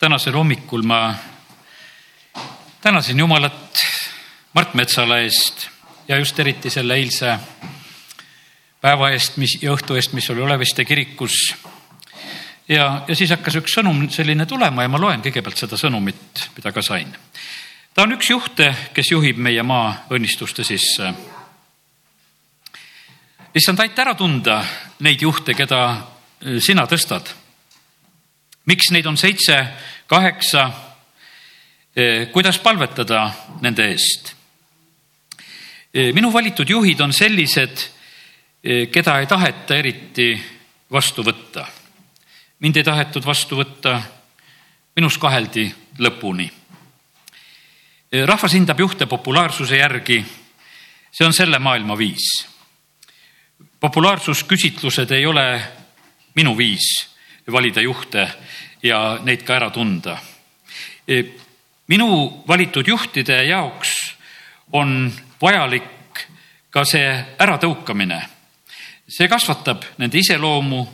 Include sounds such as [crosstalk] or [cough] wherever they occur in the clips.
tänasel hommikul ma tänasin Jumalat Mart Metsala eest ja just eriti selle eilse päeva eest, mis ja õhtu eest, mis oli Oleviste kirikus. ja, ja siis hakkas üks sõnum selline tulema ja ma loen kõigepealt seda sõnumit, mida ka sain. ta on üks juhte, kes juhib meie maa õnnistuste sisse. issand, aita ära tunda neid juhte, keda sina tõstad. miks neid on seitse, kaheksa? kuidas palvetada nende eest? minu valitud juhid on sellised, keda ei taheta eriti vastu võtta. mind ei tahetud vastu võtta, minus kaheldi lõpuni. rahvas hindab juhte populaarsuse järgi. see on selle maailma viis. populaarsusküsitlused ei ole minu viis valida juhte ja neid ka ära tunda. minu valitud juhtide jaoks on vajalik ka see äratõukamine. see kasvatab nende iseloomu,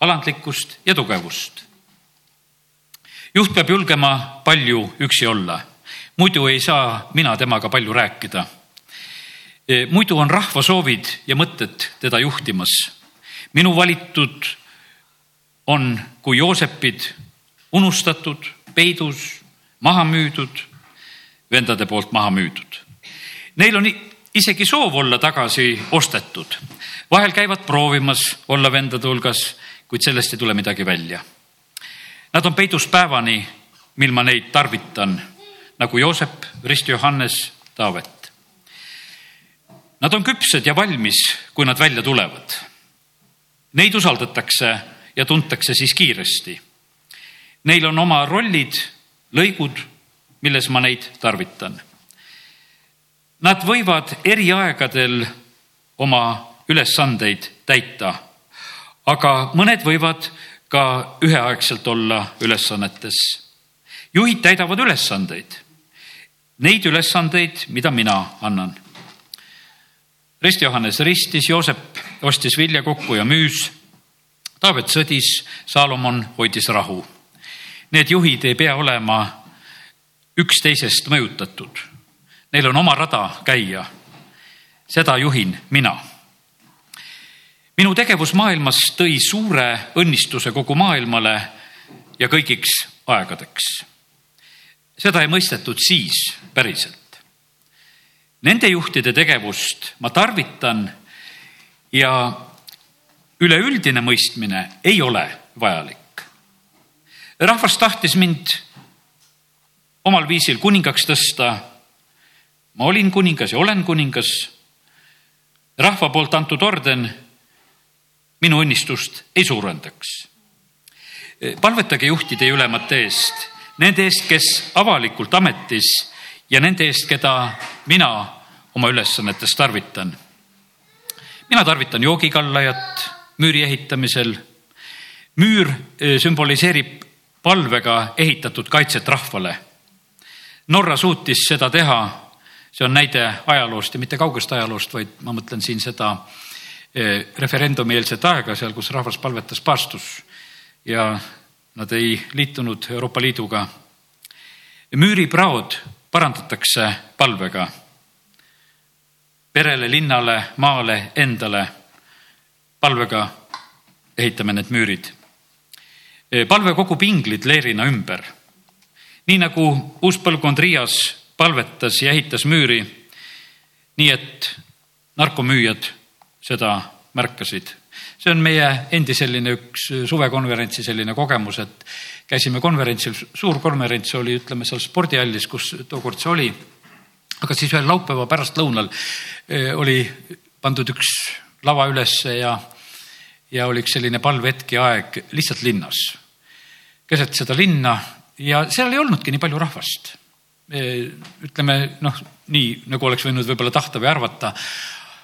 alandlikkust ja tugevust. juht peab julgema palju üksi olla, muidu ei saa mina temaga palju rääkida. muidu on rahva soovid ja mõtted teda juhtimas. minu valitud on kui Joosepid unustatud, peidus, maha müüdud, vendade poolt maha müüdud. Neil on isegi soov olla tagasi ostetud. vahel käivad proovimas olla vendade hulgas, kuid sellest ei tule midagi välja. Nad on peidus päevani, mil ma neid tarvitan, nagu Joosep, Rist Johannes, Taavet. Nad on küpsed ja valmis, kui nad välja tulevad. Neid usaldatakse ja tuntakse siis kiiresti. Neil on oma rollid, lõigud, milles ma neid tarvitan. Nad võivad eri aegadel oma ülesandeid täita, aga mõned võivad ka üheaegselt olla ülesannetes. juhid täidavad ülesandeid, neid ülesandeid, mida mina annan. Rist Johannes ristis, Joosep ostis vilja kokku ja müüs Taavet sõdis, Saalomon hoidis rahu. Need juhid ei pea olema üksteisest mõjutatud. Neil on oma rada käia. seda juhin mina. minu tegevus maailmas tõi suure õnnistuse kogu maailmale ja kõigiks aegadeks. seda ei mõistetud siis päriselt. Nende juhtide tegevust ma tarvitan ja üleüldine mõistmine ei ole vajalik. rahvas tahtis mind omal viisil kuningaks tõsta. ma olin kuningas ja olen kuningas. rahva poolt antud orden minu õnnistust ei suurendaks. palvetage juhtide ja ülemate eest, nende eest, kes avalikult ametis ja nende eest, keda mina oma ülesannetes tarvitan. mina tarvitan joogikallajat müüri ehitamisel. müür sümboliseerib palvega ehitatud kaitset rahvale. Norra suutis seda teha, see on näide ajaloost ja mitte kaugest ajaloost, vaid ma mõtlen siin seda referendumieelset aega seal, kus rahvas palvetas paastus ja nad ei liitunud Euroopa Liiduga. müüripraod parandatakse palvega perele, linnale, maale, endale palvega ehitame need müürid. palve kogub inglid leerina ümber. nii nagu uus põlvkond Riias palvetas ja ehitas müüri, nii et narkomüüjad seda märkasid. see on meie endi selline üks suvekonverentsi selline kogemus, et käisime konverentsil, suur konverents oli, ütleme seal spordihallis, kus tookord see oli. aga siis ühel laupäeva pärastlõunal oli pandud üks lava ülesse ja, ja oli üks selline palvehetk ja aeg lihtsalt linnas, keset seda linna ja seal ei olnudki nii palju rahvast. ütleme noh, nii nagu oleks võinud võib-olla tahta või arvata,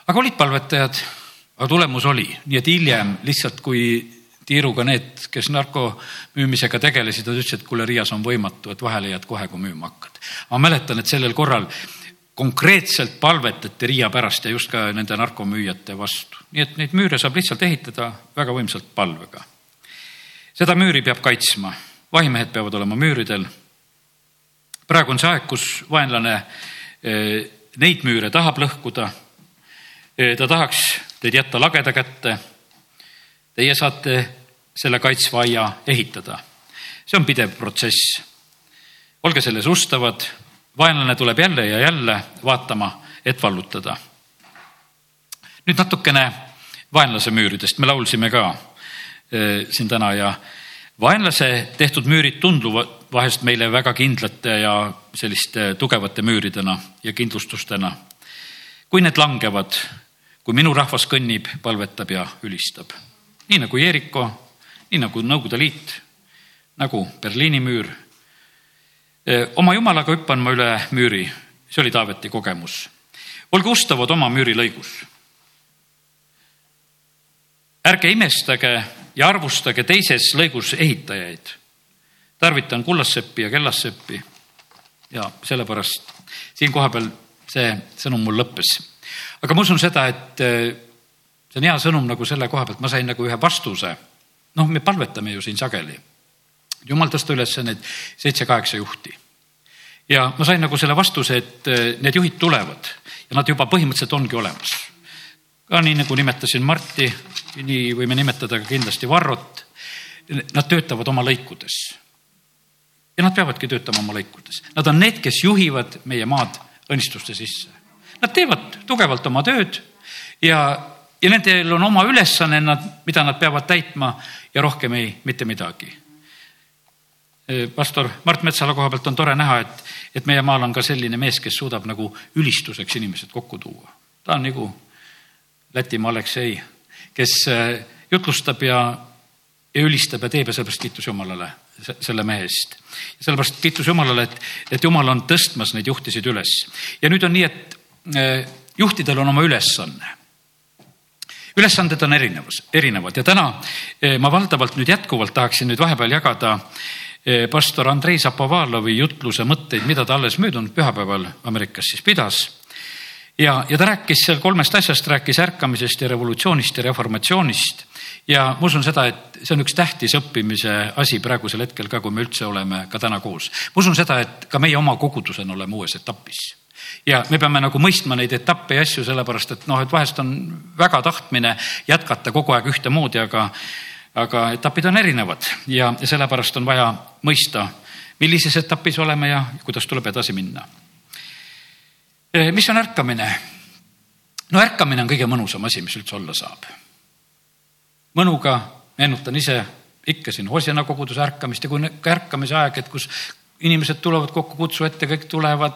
aga olid palvetajad, aga tulemus oli, nii et hiljem lihtsalt, kui tiiruga need, kes narko müümisega tegelesid, nad ütlesid, et kuule, Riias on võimatu, et vahele jääd kohe, kui müüma hakkad. ma mäletan, et sellel korral konkreetselt palvetati Riia pärast ja just ka nende narkomüüjate vastu. nii et neid müüre saab lihtsalt ehitada väga võimsalt palvega. seda müüri peab kaitsma vahimehed peavad olema müüridel. praegu on see aeg, kus vaenlane eh, neid müüre tahab lõhkuda. Eh, ta tahaks teid jätta lageda kätte. Teie saate selle kaitsva aia ehitada. see on pidev protsess. olge selles ustavad. Vaenlane tuleb jälle ja jälle vaatama, et vallutada. nüüd natukene vaenlase müüridest, me laulsime ka eh, siin täna ja vaenlase tehtud müürid tunduvad vahest meile väga kindlate ja selliste tugevate müüridena ja kindlustustena. kui need langevad, kui minu rahvas kõnnib, palvetab ja ülistab. nii nagu Jeeriko, nii nagu Nõukogude Liit, nagu Berliini müür. Oma jumalaga hüppan ma üle müüri, see oli Taaveti kogemus. olge ustavad oma müürilõigus. ärge imestage ja arvustage teises lõigus ehitajaid. tarvitan kullasseppi ja kellasseppi. ja sellepärast siin kohapeal see sõnum mul lõppes. aga ma usun seda, et eh, see on hea sõnum nagu selle koha pealt, ma sain nagu ühe vastuse. noh, me palvetame ju siin sageli. Jumal tõsta üles need seitse-kaheksa juhti. ja ma sain nagu selle vastuse, et eh, need juhid tulevad ja nad juba põhimõtteliselt ongi olemas ka nii nagu nimetasin Marti, nii võime nimetada ka kindlasti Varrot. Nad töötavad oma lõikudes. ja nad peavadki töötama oma lõikudes. Nad on need, kes juhivad meie maad õnnistuste sisse. Nad teevad tugevalt oma tööd ja, ja nendel on oma ülesanne, nad, mida nad peavad täitma ja rohkem ei, mitte midagi. Pastor Mart Metsala koha pealt on tore näha, et, et meie maal on ka selline mees, kes suudab nagu ülistuseks inimesed kokku tuua. ta on nagu Lätimaa Aleksei, kes äh, jutlustab ja, ja ülistab ja teeb ja sellepärast kiitus Jumalale selle mehe eest. sellepärast kiitus Jumalale, et, et Jumal on tõstmas neid juhtisid üles. ja nüüd on nii, et äh, juhtidel on oma ülesanne ülesanded on erinevus, erinevad ja täna äh, ma valdavalt nüüd jätkuvalt tahaksin nüüd vahepeal jagada pastor Andrei Zapovalovi jutluse mõtteid, mida ta alles möödunud pühapäeval Ameerikas siis pidas ja, ja ta rääkis seal kolmest asjast, rääkis ärkamisest ja revolutsioonist ja reformatsioonist. ja ma usun seda, et see on üks tähtis õppimise asi praegusel hetkel ka, kui me üldse oleme ka täna koos. ma usun seda, et ka meie oma kogudusena oleme uues etapis ja me peame nagu mõistma neid etappe ja asju, sellepärast et noh, et vahest on väga tahtmine jätkata kogu aeg ühtemoodi, aga, aga etapid on erinevad ja, sellepärast on vaja mõista, millises etapis oleme ja kuidas tuleb edasi minna Eh, mis on ärkamine? no ärkamine on kõige mõnusam asi, mis üldse olla saab. mõnuga meenutan ise ikka siin Hosjana koguduse ärkamist ja kui ärkamise aeg, et kus inimesed tulevad kokku kutsu ette, kõik tulevad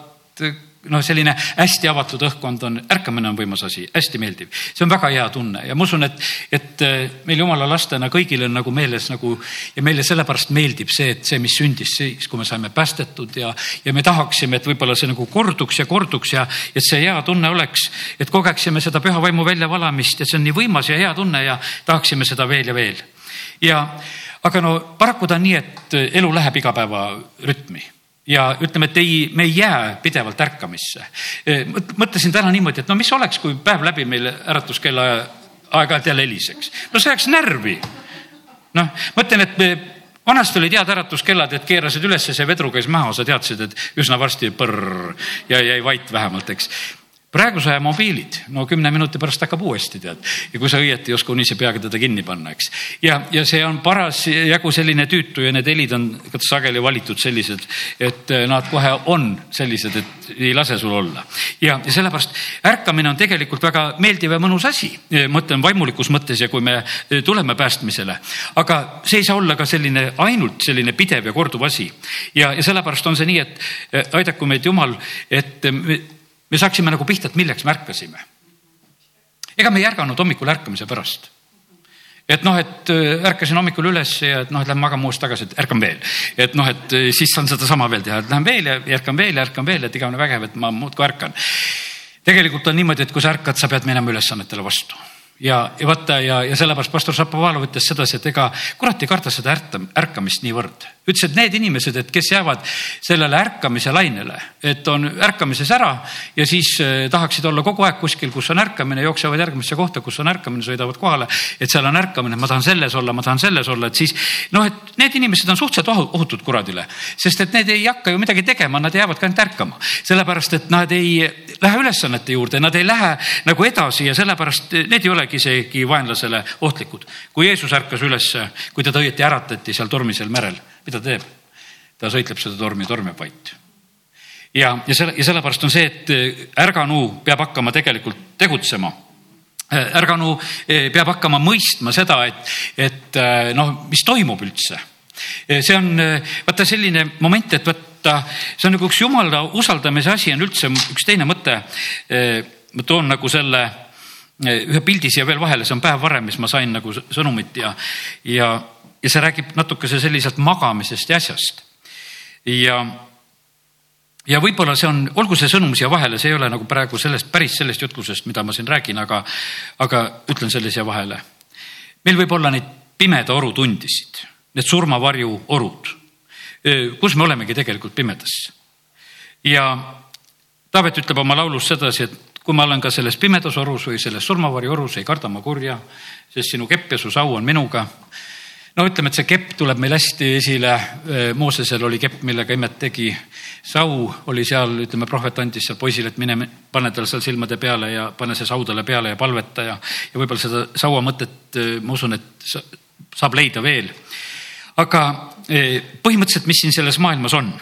noh, selline hästi avatud õhkkond on, ärkamine on võimas asi, hästi meeldiv. see on väga hea tunne ja ma usun, et, et äh, meil jumala lastena kõigil on nagu meeles nagu ja meile sellepärast meeldib see, et see, mis sündis siis, kui me saime päästetud ja, ja me tahaksime, et võib-olla see nagu korduks ja korduks ja et see hea tunne oleks, et kogeksime seda püha vaimu väljavalamist ja see on nii võimas ja hea tunne ja tahaksime seda veel ja veel. ja aga no paraku ta on nii, et elu läheb igapäevarütmi ja ütleme, et ei, me ei jää pidevalt ärkamisse. mõtlesin täna niimoodi, et no mis oleks, kui päev läbi meil äratuskella aeg-ajalt jälle heliseks. no see jääks närvi. noh, mõtlen, et me vanasti olid head äratuskellad, et keerasid üles, see vedru käis maha, sa teadsid, et üsna varsti põrr ja jäi vait vähemalt, eks praeguse aja mobiilid, no kümne minuti pärast hakkab uuesti tead ja kui sa õieti ei oska unise peaga teda kinni panna, eks. ja, ja see on parasjagu selline tüütu ja need helid on sageli valitud sellised, et eh, nad kohe on sellised, et ei lase sul olla. ja, ja sellepärast ärkamine on tegelikult väga meeldiv ja mõnus asi, mõtlen vaimulikus mõttes ja kui me eh, tuleme päästmisele. aga see ei saa olla ka selline ainult selline pidev ja korduv asi. ja, ja sellepärast on see nii, et eh, aidaku meid Jumal, et me saaksime nagu pihta, et milleks me ärkasime. ega me ei ärganud hommikul ärkamise pärast. et noh, et äh, ärkasin hommikul üles ja et noh, et lähen magama uuesti tagasi, et ärkan veel. et noh, et äh, siis saan sedasama veel teha, et lähen veel ja ärkan veel ja ärkan veel, et igavene vägev, et ma muudkui ärkan. tegelikult on niimoodi, et kui sa ärkad, sa pead minema ülesannetele vastu ja, ja vaata ja, ja sellepärast pastor Šapovalov ütles sedasi, et ega kurat ei karda seda ärta, ärkamist niivõrd ütles, et need inimesed, et kes jäävad sellele ärkamise lainele, et on ärkamises ära ja siis eh, tahaksid olla kogu aeg kuskil, kus on ärkamine, jooksevad järgmisse kohta, kus on ärkamine, sõidavad kohale, et seal on ärkamine, ma tahan selles olla, ma tahan selles olla, et siis noh, et need inimesed on suhteliselt ohutud kuradile, sest et need ei hakka ju midagi tegema, nad jäävad ka ainult ärkama, sellepärast et nad ei lähe ülesannete juurde, nad ei lähe nagu edasi ja sellepärast need ei olegi isegi vaenlasele ohtlikud. kui Jeesus ärkas ülesse, kui teda õieti äratati seal tormisel merel mida ta teeb? ta sõitleb seda tormi, torm jääb vait. ja, ja selle, ja sellepärast on see, et äh, ärganu peab hakkama tegelikult tegutsema äh, ärganu äh, peab hakkama mõistma seda, et, et noh, mis toimub üldse. see on vaata selline moment, et vaata, see on nagu üks jumala usaldamise asi on üldse üks teine mõte. ma toon nagu selle ühe pildi siia veel vahele, see on päev varem, mis ma sain nagu sõnumit ja, ja ja see räägib natukese selliselt magamisest ja asjast. ja, ja võib-olla see on, olgu see sõnum siia vahele, see ei ole nagu praegu sellest, päris sellest jutlusest, mida ma siin räägin, aga, aga ütlen selle siia vahele. meil võib olla neid pimeda oru tundisid, need surmavarju orud, kus me olemegi tegelikult pimedas. ja Taavet ütleb oma laulus sedasi, et kui ma olen ka selles pimedas orus või selles surmavarju orus, ei karda ma kurja, sest sinu kepp ja su sau on minuga no ütleme, et see kepp tuleb meil hästi esile. Moosesel oli kepp, millega imet tegi. sau oli seal, ütleme, prohvet andis seal poisile, et mine, pane tal seal silmade peale ja pane see sau talle peale ja palveta ja, ja võib-olla seda saua mõtet, ma usun, et saab leida veel. aga põhimõtteliselt, mis siin selles maailmas on?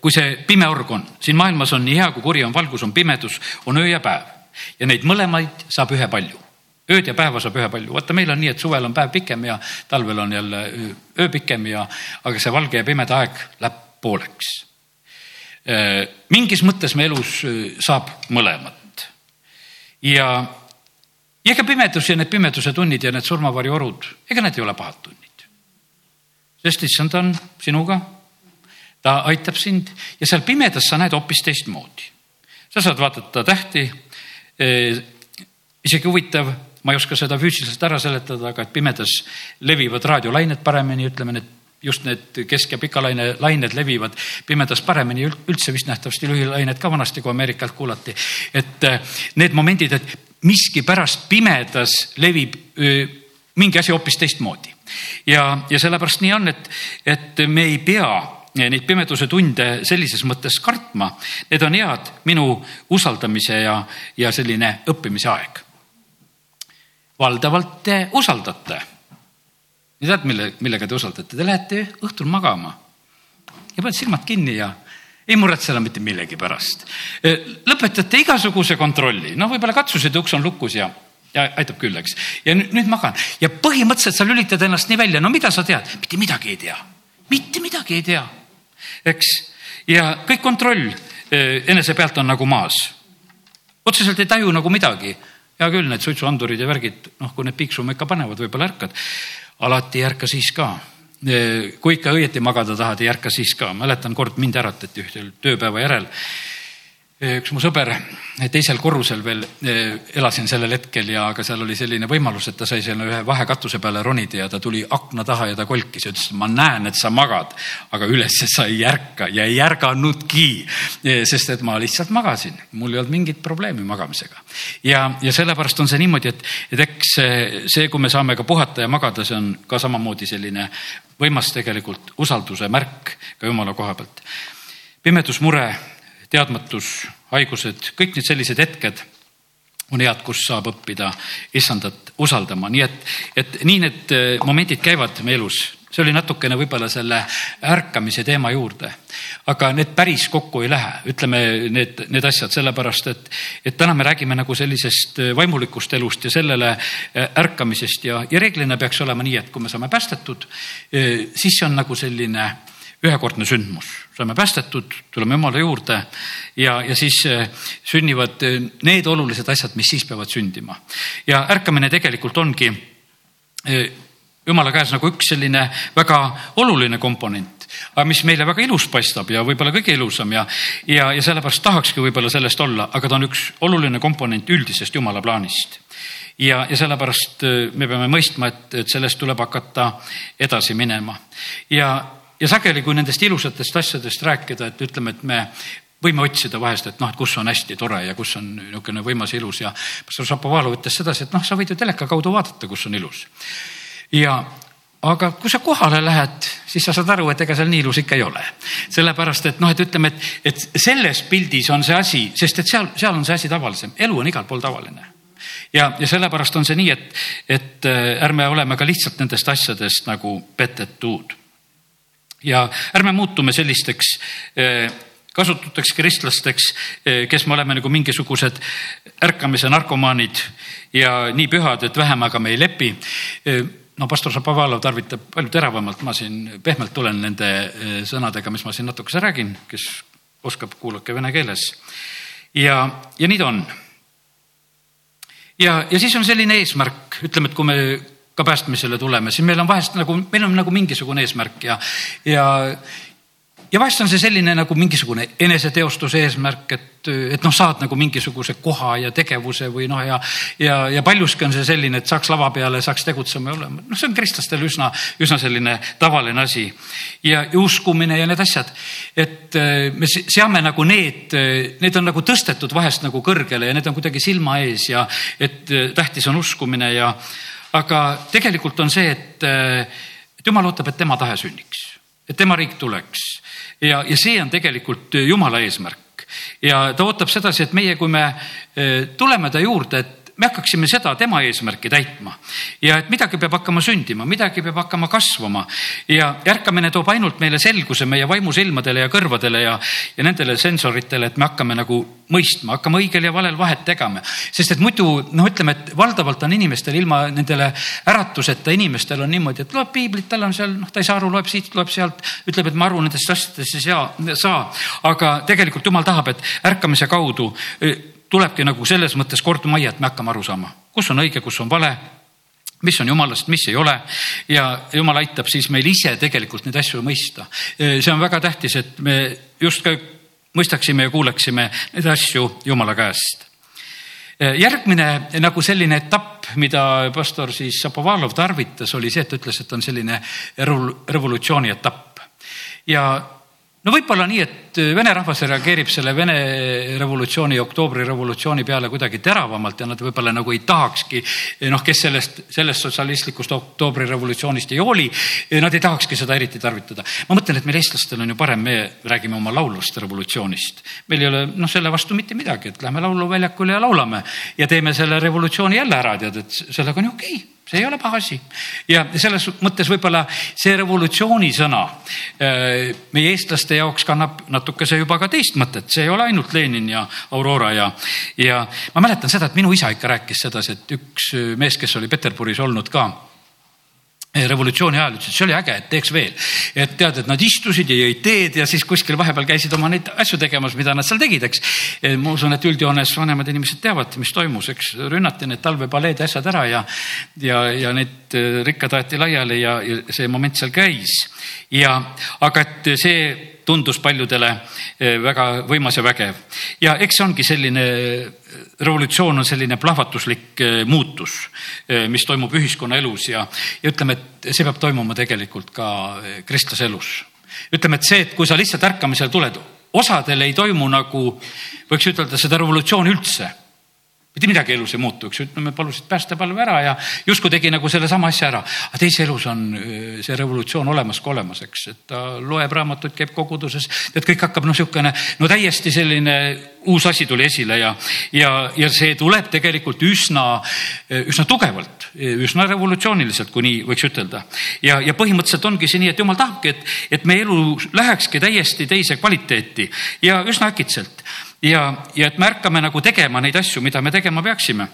kui see pime org on, siin maailmas on nii hea kui kuri, on valgus, on pimedus, on öö ja päev ja neid mõlemaid saab ühepalju ööd ja päeva saab ühepalju, vaata, meil on nii, et suvel on päev pikem ja talvel on jälle öö pikem ja, aga see valge ja pimeda aeg läheb pooleks. Äh, mingis mõttes me elus saab mõlemat. ja, ja ega pimedus ja need pimeduse tunnid ja need surmavarju orud, ega need ei ole pahad tunnid. sest issand on sinuga, ta aitab sind ja seal pimedas sa näed hoopis teistmoodi. sa saad vaadata tähti äh, isegi huvitav, ma ei oska seda füüsiliselt ära seletada, aga et pimedas levivad raadiolained paremini, ütleme need just need kesk- ja pikalaine lained levivad pimedas paremini, üldse vist nähtavasti lühilained ka vanasti, kui Ameerikalt kuulati. et äh, need momendid, et miskipärast pimedas levib mingi asi hoopis teistmoodi. ja, ja sellepärast nii on, et, et me ei pea neid pimeduse tunde sellises mõttes kartma. Need on head minu usaldamise ja, ja selline õppimise aeg valdavalt te usaldate. ja tead, mille, millega te usaldate? Te lähete õhtul magama ja panete silmad kinni ja ei muretse enam mitte millegi pärast. lõpetate igasuguse kontrolli, noh, võib-olla katsused, uks on lukus ja, ja aitab küll, eks. ja nüüd, nüüd magan ja põhimõtteliselt sa lülitad ennast nii välja, no mida sa tead, mitte midagi ei tea, mitte midagi ei tea, eks. ja kõik kontroll enese pealt on nagu maas. otseselt ei taju nagu midagi hea küll, need suitsuandurid ja värgid, noh, kui need piiksuma ikka panevad, võib-olla ärkad. alati ei ärka siis ka. kui ikka õieti magada tahad, ei ärka siis ka. mäletan, kord mind äratati ühel tööpäeva järel üks mu sõber teisel korrusel veel elasin sellel hetkel ja, aga seal oli selline võimalus, et ta sai selle ühe vahekatuse peale ronida ja ta tuli akna taha ja ta kolkis ja ütles, ma näen, et sa magad, aga üles sa ei ärka ja ei ärganudki. sest et ma lihtsalt magasin, mul ei olnud mingit probleemi magamisega. ja, ja sellepärast on see niimoodi, et, et eks see, kui me saame ka puhata ja magada, see on ka samamoodi selline võimas tegelikult usalduse märk ka jumala koha pealt. pimedusmure teadmatus, haigused, kõik need sellised hetked on head, kus saab õppida issandat usaldama, nii et, et nii need äh, momendid käivad me elus. see oli natukene võib-olla selle ärkamise teema juurde, aga need päris kokku ei lähe, ütleme need, need asjad sellepärast, et, et täna me räägime nagu sellisest äh, vaimulikust elust ja sellele äh, ärkamisest. Ja, ja reeglina peaks olema nii, et kui me saame päästetud, siis see on nagu selline ühekordne sündmus, saame päästetud, tuleme Jumala juurde. Ja, ja siis eh, sünnivad eh, need olulised asjad, mis siis peavad sündima. ja ärkamine tegelikult ongi eh, Jumala käes nagu üks selline väga oluline komponent aga mis meile väga ilus paistab ja võib-olla kõige ilusam ja, ja, ja sellepärast tahakski võib-olla sellest olla, aga ta on üks oluline komponent üldisest jumala plaanist. Ja, ja sellepärast me peame mõistma, et, et sellest tuleb hakata edasi minema. Ja, ja sageli, kui nendest ilusatest asjadest rääkida, et ütleme, et me võime otsida vahest, et noh, et kus on hästi tore ja kus on niisugune võimas ilus ja pastor Šapovalov ütles sedasi, et noh, sa võid ju teleka kaudu vaadata, kus on ilus. ja aga kui sa kohale lähed, siis sa saad aru, et ega seal nii ilus ikka ei ole. sellepärast, et noh, et ütleme, et, et selles pildis on see asi, sest et seal, seal on see asi tavalisem, elu on igal pool tavaline ja, ja sellepärast on see nii, et, et äh, ärme oleme ka lihtsalt nendest asjadest nagu petetud. Ja ärme muutume sellisteks äh, kasututeks kristlasteks, äh, kes me oleme nagu mingisugused ärkamise narkomaanid ja nii pühad, et vähemaga me ei lepi. No pastor Šapovalov tarvitab palju teravamalt, ma siin pehmelt tulen nende sõnadega, mis ma siin natukese räägin, kes oskab, kuulake vene keeles. ja, ja nii ta on. Ja, ja siis on selline eesmärk, ütleme, et kui me ka päästmisele tuleme, siis meil on vahest nagu, meil on nagu mingisugune eesmärk ja, ja, ja vahest on see selline nagu mingisugune eneseteostuse eesmärk, et, et noh, saad nagu mingisuguse koha ja tegevuse või noh, ja, ja, ja paljuski on see selline, et saaks lava peale, saaks tegutsema ja olema. noh, see on kristlastel üsna, üsna selline tavaline asi ja, uskumine ja need asjad. et eh, me seame nagu need, need on nagu tõstetud vahest nagu kõrgele ja need on kuidagi silma ees ja et eh, tähtis on uskumine ja aga tegelikult on see, et, eh, et jumal ootab, et tema tahe sünniks et tema riik tuleks. Ja, ja see on tegelikult jumala eesmärk. Ja ta ootab sedasi, et meie, kui me eh, tuleme ta juurde, et me hakkaksime seda tema eesmärki täitma ja et midagi peab hakkama sündima, midagi peab hakkama kasvama ja ärkamine toob ainult meile selguse meie vaimusilmadele ja kõrvadele ja, ja nendele sensoritele, et me hakkame nagu mõistma, hakkame õigel ja valel vahet tegema. sest et muidu noh, ütleme, et valdavalt on inimestel ilma nendele äratuseta inimestel on niimoodi, et loeb piiblit, tal on seal, noh, ta ei saa aru, loeb siit, loeb sealt, ütleb, et ma aru nendest asjadest ei saa, saa. aga tegelikult jumal tahab, et ärkamise kaudu tulebki nagu selles mõttes kordumajja, et me hakkame aru saama, kus on õige, kus on vale, mis on jumalast, mis ei ole. Ja jumal aitab siis meil ise tegelikult neid asju mõista. see on väga tähtis, et me just ka mõistaksime ja kuuleksime neid asju jumala käest. Järgmine nagu selline etapp, mida pastor siis Šapovalov tarvitas, oli see, et ta ütles, et on selline revolutsiooni etapp. Ja no võib-olla nii, et vene rahvas reageerib selle Vene revolutsiooni, oktoobri revolutsiooni peale kuidagi teravamalt ja nad võib-olla nagu ei tahakski, noh, kes sellest, sellest sotsialistlikust oktoobri revolutsioonist ei hooli, nad ei tahakski seda eriti tarvitada. ma mõtlen, et meil eestlastel on ju parem, me räägime oma laulvast revolutsioonist. meil ei ole noh, selle vastu mitte midagi, et lähme lauluväljakule ja laulame ja teeme selle revolutsiooni jälle ära, tead, et sellega on ju okei okay see ei ole paha asi ja selles mõttes võib-olla see revolutsiooni sõna äh, meie eestlaste jaoks kannab natukese juba ka teist mõtet, see ei ole ainult Lenin ja Aurora ja, ja ma mäletan seda, et minu isa ikka rääkis sedasi, et üks mees, kes oli Peterburis olnud ka revolutsiooni ajal ütles, et see oli äge, et teeks veel. et tead, et nad istusid ja jõid teed ja siis kuskil vahepeal käisid oma neid asju tegemas, mida nad seal tegid, eks. ma usun, et üldjoones vanemad inimesed teavad, mis toimus, eks rünnati need talvepaleed ja asjad ära ja, ja, ja need äh, rikkad aeti laiali ja, ja see moment seal käis. ja, aga et see tundus paljudele eh, väga võimas ja vägev. ja eks see ongi selline, eh, revolutsioon on selline plahvatuslik eh, muutus, mis toimub ühiskonnaelus ja, ja ütleme, et see peab toimuma tegelikult ka kristlase elus. ütleme, et see, et kui sa lihtsalt ärkamisele tuled, osadel ei toimu nagu, võiks ütelda seda revolutsiooni üldse mitte midagi elus ei muutu, eks ju, ütleme, palusid päästepalve ära ja justkui tegi nagu sellesama asja ära. aga teise elus on äh, see revolutsioon olemas kui olemas, eks, et ta loeb raamatuid, käib koguduses, et kõik hakkab noh, niisugune no täiesti selline uus asi tuli esile ja, ja, ja see tuleb tegelikult üsna, üsna tugevalt, üsna revolutsiooniliselt, kui nii võiks ütelda. ja, ja põhimõtteliselt ongi see nii, et jumal tahabki, et, et meie elu lähekski täiesti teise kvaliteeti ja üsna äkitselt ja, ja et me ärkame nagu tegema neid asju, mida me tegema peaksime.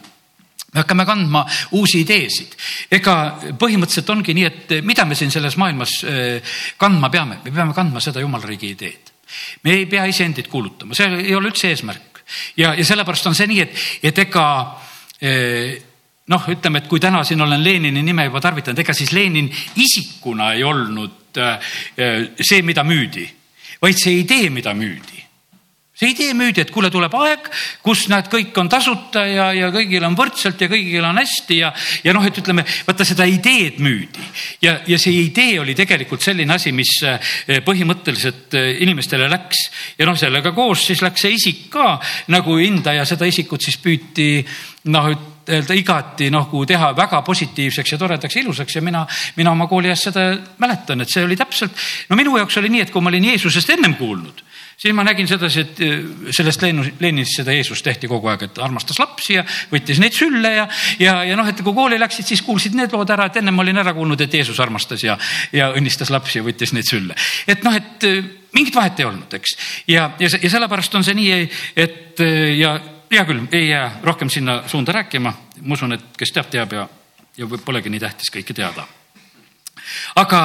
Me hakkame kandma uusi ideesid. ega põhimõtteliselt ongi nii, et mida me siin selles maailmas äh, kandma peame, me peame kandma seda jumala riigi ideed. me ei pea iseendid kuulutama, see ei ole üldse eesmärk. Ja, ja sellepärast on see nii, et, et ega äh, noh, ütleme, et kui täna siin olen Lenini nime juba tarvitanud, ega siis Lenin isikuna ei olnud see, mida müüdi, vaid see idee, mida müüdi see idee müüdi, et kuule, tuleb aeg, kus näed, kõik on tasuta ja, ja kõigil on võrdselt ja kõigil on hästi ja, ja noh, et ütleme, vaata seda ideed müüdi. Ja, ja see idee oli tegelikult selline asi, mis eh, põhimõtteliselt eh, inimestele läks. Ja noh, sellega koos siis läks see isik ka nagu hinda ja seda isikut siis püüti noh, öelda igati nagu teha väga positiivseks ja toredaks, ilusaks. Ja mina, mina oma kooliajast seda mäletan, et see oli täpselt, no minu jaoks oli nii, et kui ma olin Jeesusest ennem kuulnud siis ma nägin sedasi, et eh, sellest Leninist seda Jeesus tehti kogu aeg, et armastas lapsi ja võttis neid sülle ja, ja, ja noh, et kui kooli läksid, siis kuulsid need lood ära, et ennem olin ära kuulnud, et Jeesus armastas ja, ja õnnistas lapsi ja võttis neid sülle. et noh, et eh, mingit vahet ei olnud, eks. ja, ja, ja sellepärast on see nii, et eh, ja hea küll, ei jää rohkem sinna suunda rääkima. ma usun, et kes teab, teab ja, ja polegi nii tähtis kõike teada aga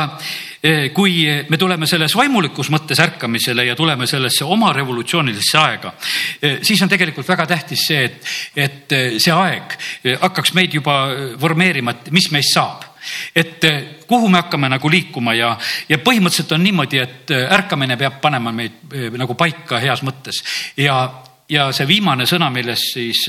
eh, kui me tuleme selles vaimulikus mõttes ärkamisele ja tuleme sellesse oma revolutsioonilisse aega, eh, siis on tegelikult väga tähtis see, et, et eh, see aeg hakkaks meid juba formeerima, et mis meist saab. Et kuhu me hakkame nagu liikuma ja, ja põhimõtteliselt on niimoodi, et ärkamine peab panema meid nagu paika heas mõttes. Ja, ja see viimane sõna, milles siis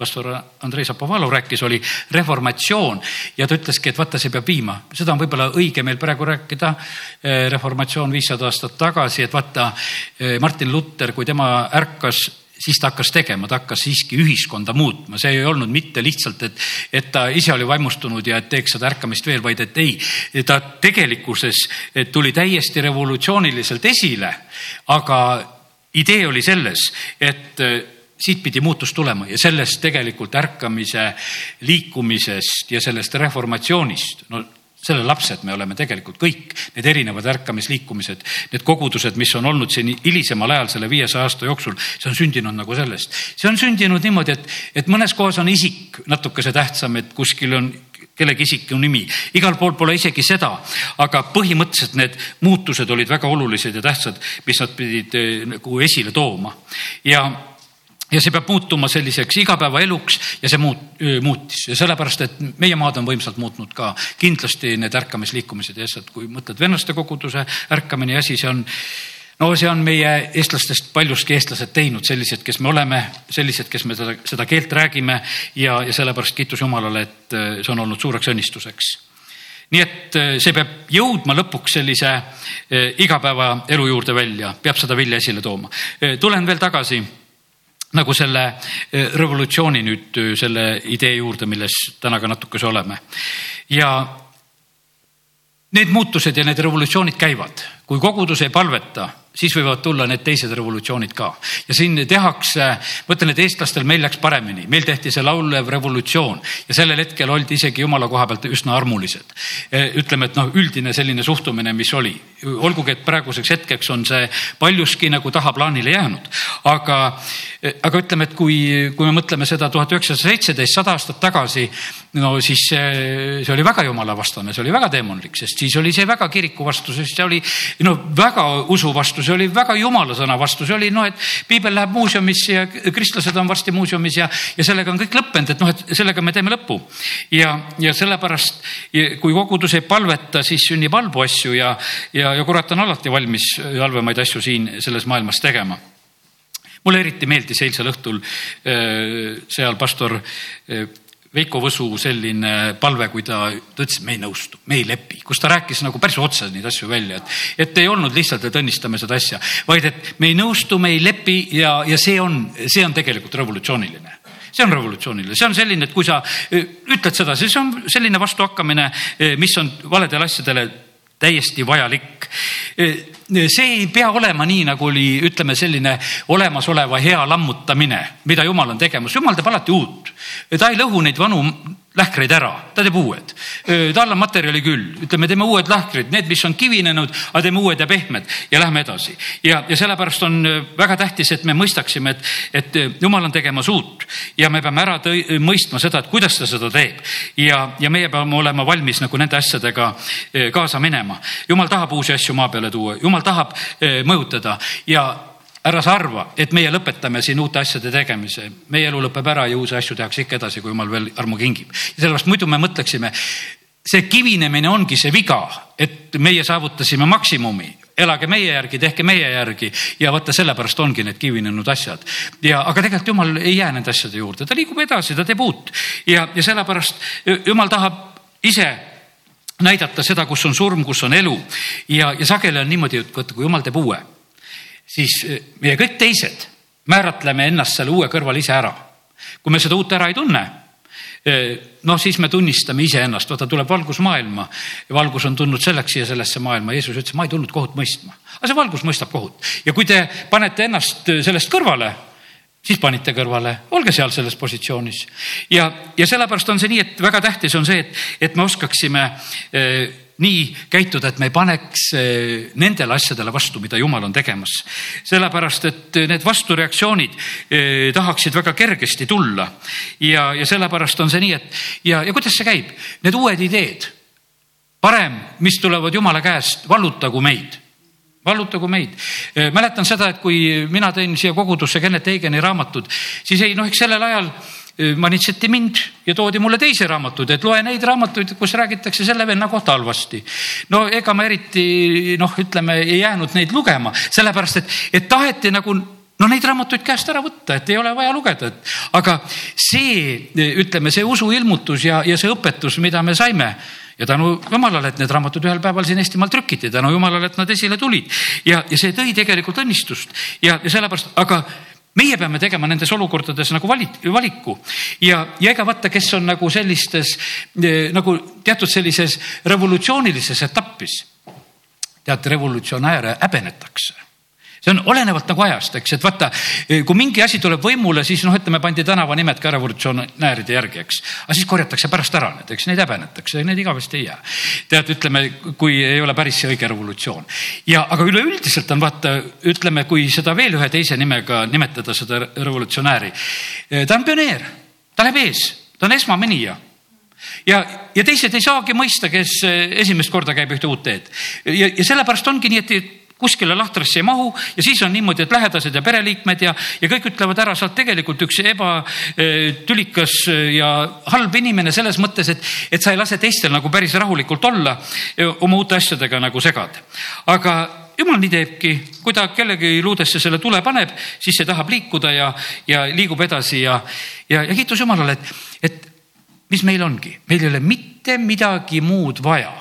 pastor Andrei Zapovalov rääkis, oli reformatsioon ja ta ütleski, et vaata, see peab viima, seda on võib-olla õige meil praegu rääkida. Eh, reformatsioon viissada aastat tagasi, et vaata eh, Martin Luther, kui tema ärkas siis ta hakkas tegema, ta hakkas siiski ühiskonda muutma, see ei olnud mitte lihtsalt, et, et ta ise oli vaimustunud ja et teeks seda ärkamist veel, vaid et ei, ta tegelikkuses tuli täiesti revolutsiooniliselt esile. aga idee oli selles, et siit pidi muutus tulema ja sellest tegelikult ärkamise liikumisest ja sellest reformatsioonist, no selle lapsed me oleme tegelikult kõik, need erinevad ärkamisliikumised, need kogudused, mis on olnud siin hilisemal ajal selle viiesaja aasta jooksul, see on sündinud nagu sellest. see on sündinud niimoodi, et, et mõnes kohas on isik natukese tähtsam, et kuskil on kellegi isiku nimi, igal pool pole isegi seda, aga põhimõtteliselt need muutused olid väga olulised ja tähtsad, mis nad pidid eh, nagu esile tooma ja ja see peab muutuma selliseks igapäevaeluks ja see muut-, muutis ja sellepärast, et meie maad on võimsalt muutnud ka kindlasti need ärkamisliikumised ja asjad, kui mõtled vennaste koguduse ärkamine ja asi, see on no see on meie eestlastest paljuski eestlased teinud, sellised, kes me oleme, sellised, kes me seda, seda keelt räägime ja, ja sellepärast kiitus Jumalale, et see on olnud suureks õnnistuseks. nii et see peab jõudma lõpuks sellise igapäevaelu juurde välja, peab seda vilja esile tooma. tulen veel tagasi nagu selle eh, revolutsiooni nüüd eh, selle idee juurde, milles täna ka natukese oleme. ja need muutused ja need revolutsioonid käivad, kui kogudus ei palveta siis võivad tulla need teised revolutsioonid ka. ja siin tehakse, ma ütlen, et eestlastel meil läks paremini, meil tehti see laulev revolutsioon ja sellel hetkel oldi isegi jumala koha pealt üsna armulised. E, ütleme, et noh, üldine selline suhtumine, mis oli, olgugi et praeguseks hetkeks on see paljuski nagu tahaplaanile jäänud, aga, e, aga ütleme, et kui, kui me mõtleme seda tuhat üheksasada seitseteist, sada aastat tagasi, no siis see, see oli väga jumalavastane, see oli väga teemonlik, sest siis oli see väga kiriku vastu, sest see oli no väga usu vastu vastu, see oli väga jumala sõna vastu, see oli noh, et piibel läheb muuseumisse ja kristlased on varsti muuseumis ja, ja sellega on kõik lõppenud, et noh, et sellega me teeme lõpu. ja, ja sellepärast, kui kogudus ei palveta, siis sünnib halbu asju ja, ja, ja kurat on alati valmis halvemaid asju siin selles maailmas tegema mulle eriti meeldis eilsel õhtul äh, seal pastor äh, Veiko Võsu selline palve, kui ta, ta ütles, et me ei nõustu, me ei lepi, kus ta rääkis nagu päris otse neid asju välja, et, et ei olnud lihtsalt, et õnnistame seda asja, vaid et me ei nõustu, me ei lepi ja, ja see on, see on tegelikult revolutsiooniline. See on revolutsiooniline, see on selline, et kui sa ütled sedasi, see on selline vastuhakkamine, mis on valedele asjadele täiesti vajalik. See ei pea olema nii, nagu oli, ütleme, selline olemasoleva hea lammutamine, mida jumal on tegemas, jumal teeb alati uut ta ei lõhu neid vanu lähkreid ära, ta teeb uued. tal on materjali küll, ütleme, teeme uued lähkrid, need, mis on kivinenud, aga teeme uued ja pehmed ja lähme edasi. ja, ja sellepärast on väga tähtis, et me mõistaksime, et, et jumal on tegemas uut ja me peame ära tõi, mõistma seda, et kuidas ta seda teeb. ja, ja meie peame olema valmis nagu nende asjadega kaasa minema. jumal tahab uusi asju maa peale tuua, jumal tahab mõjutada ja ära sa arva, et meie lõpetame siin uute asjade tegemise, meie elu lõpeb ära ja uusi asju tehakse ikka edasi, kui jumal veel armu kingib. ja sellepärast muidu me mõtleksime, see kivinemine ongi see viga, et meie saavutasime maksimumi. Elage meie järgi, tehke meie järgi. Ja vaata, sellepärast ongi need kivinenud asjad. ja, aga tegelikult jumal ei jää nende asjade juurde, ta liigub edasi, ta teeb uut. Ja, ja sellepärast jumal tahab ise näidata seda, kus on surm, kus on elu. Ja, ja sageli on niimoodi, et vaata, kui jumal teeb uue, siis meie kõik teised määratleme ennast selle uue kõrval ise ära. kui me seda uut ära ei tunne noh, siis me tunnistame iseennast, vaata tuleb valgus maailma valgus on tulnud selleks siia sellesse maailma. Jeesus ütles, ma ei tulnud kohut mõistma, aga see valgus mõistab kohut. Ja kui te panete ennast sellest kõrvale, siis panite kõrvale, olge seal selles positsioonis. Ja, ja sellepärast on see nii, et väga tähtis on see, et, et me oskaksime eh, nii käituda, et me ei paneks eh, nendele asjadele vastu, mida jumal on tegemas. sellepärast, et need vastureaktsioonid eh, tahaksid väga kergesti tulla ja, ja sellepärast on see nii, et ja, ja kuidas see käib, need uued ideed, parem, mis tulevad jumala käest, vallutagu meid vallutagu meid. Eh, mäletan seda, et kui mina tõin siia kogudusse Kennet Eigeni raamatud, siis ei noh, eks sellel ajal manitseti mind ja toodi mulle teisi raamatuid, et loe neid raamatuid, kus räägitakse selle venna kohta halvasti. no ega ma eriti noh, ütleme, ei jäänud neid lugema, sellepärast et, et taheti nagu no neid raamatuid käest ära võtta, et ei ole vaja lugeda, et aga see, ütleme, see usuilmutus ja, ja see õpetus, mida me saime ja tänu jumalale, et need raamatud ühel päeval siin Eestimaal trükiti, tänu jumalale, et nad esile tulid ja, ja see tõi tegelikult õnnistust ja, ja sellepärast, aga meie peame tegema nendes olukordades nagu valit, valiku ja, ja ega vaata, kes on nagu sellistes eh, nagu teatud sellises revolutsioonilises etapis. tead, revolutsionääre häbenetakse see on olenevalt nagu ajast, eks, et vaata, kui mingi asi tuleb võimule, siis noh, ütleme, pandi tänavanimed ka revolutsionääride järgi, eks. aga siis korjatakse pärast ära need, eks neid häbenetakse, need igavesti ei jää. tead, ütleme, kui ei ole päris see õige revolutsioon. ja, aga üleüldiselt on vaata, ütleme, kui seda veel ühe teise nimega nimetada, seda revolutsionääri. ta on pioneer, ta läheb ees, ta on esmaminija ja, ja teised ei saagi mõista, kes esimest korda käib ühte uut teed. ja, ja sellepärast ongi nii, et kuskile lahtrisse ei mahu ja siis on niimoodi, et lähedased ja pereliikmed ja, ja kõik ütlevad ära, sa oled tegelikult üks ebatülikas ja halb inimene selles mõttes, et, et sa ei lase teistel nagu päris rahulikult olla, oma uute asjadega nagu segad. aga jumal nii teebki, kui ta kellegi luudesse selle tule paneb, siis see tahab liikuda ja, ja liigub edasi ja, ja, ja kiitus Jumalale, et, et mis meil ongi, meil ei ole mitte midagi muud vaja,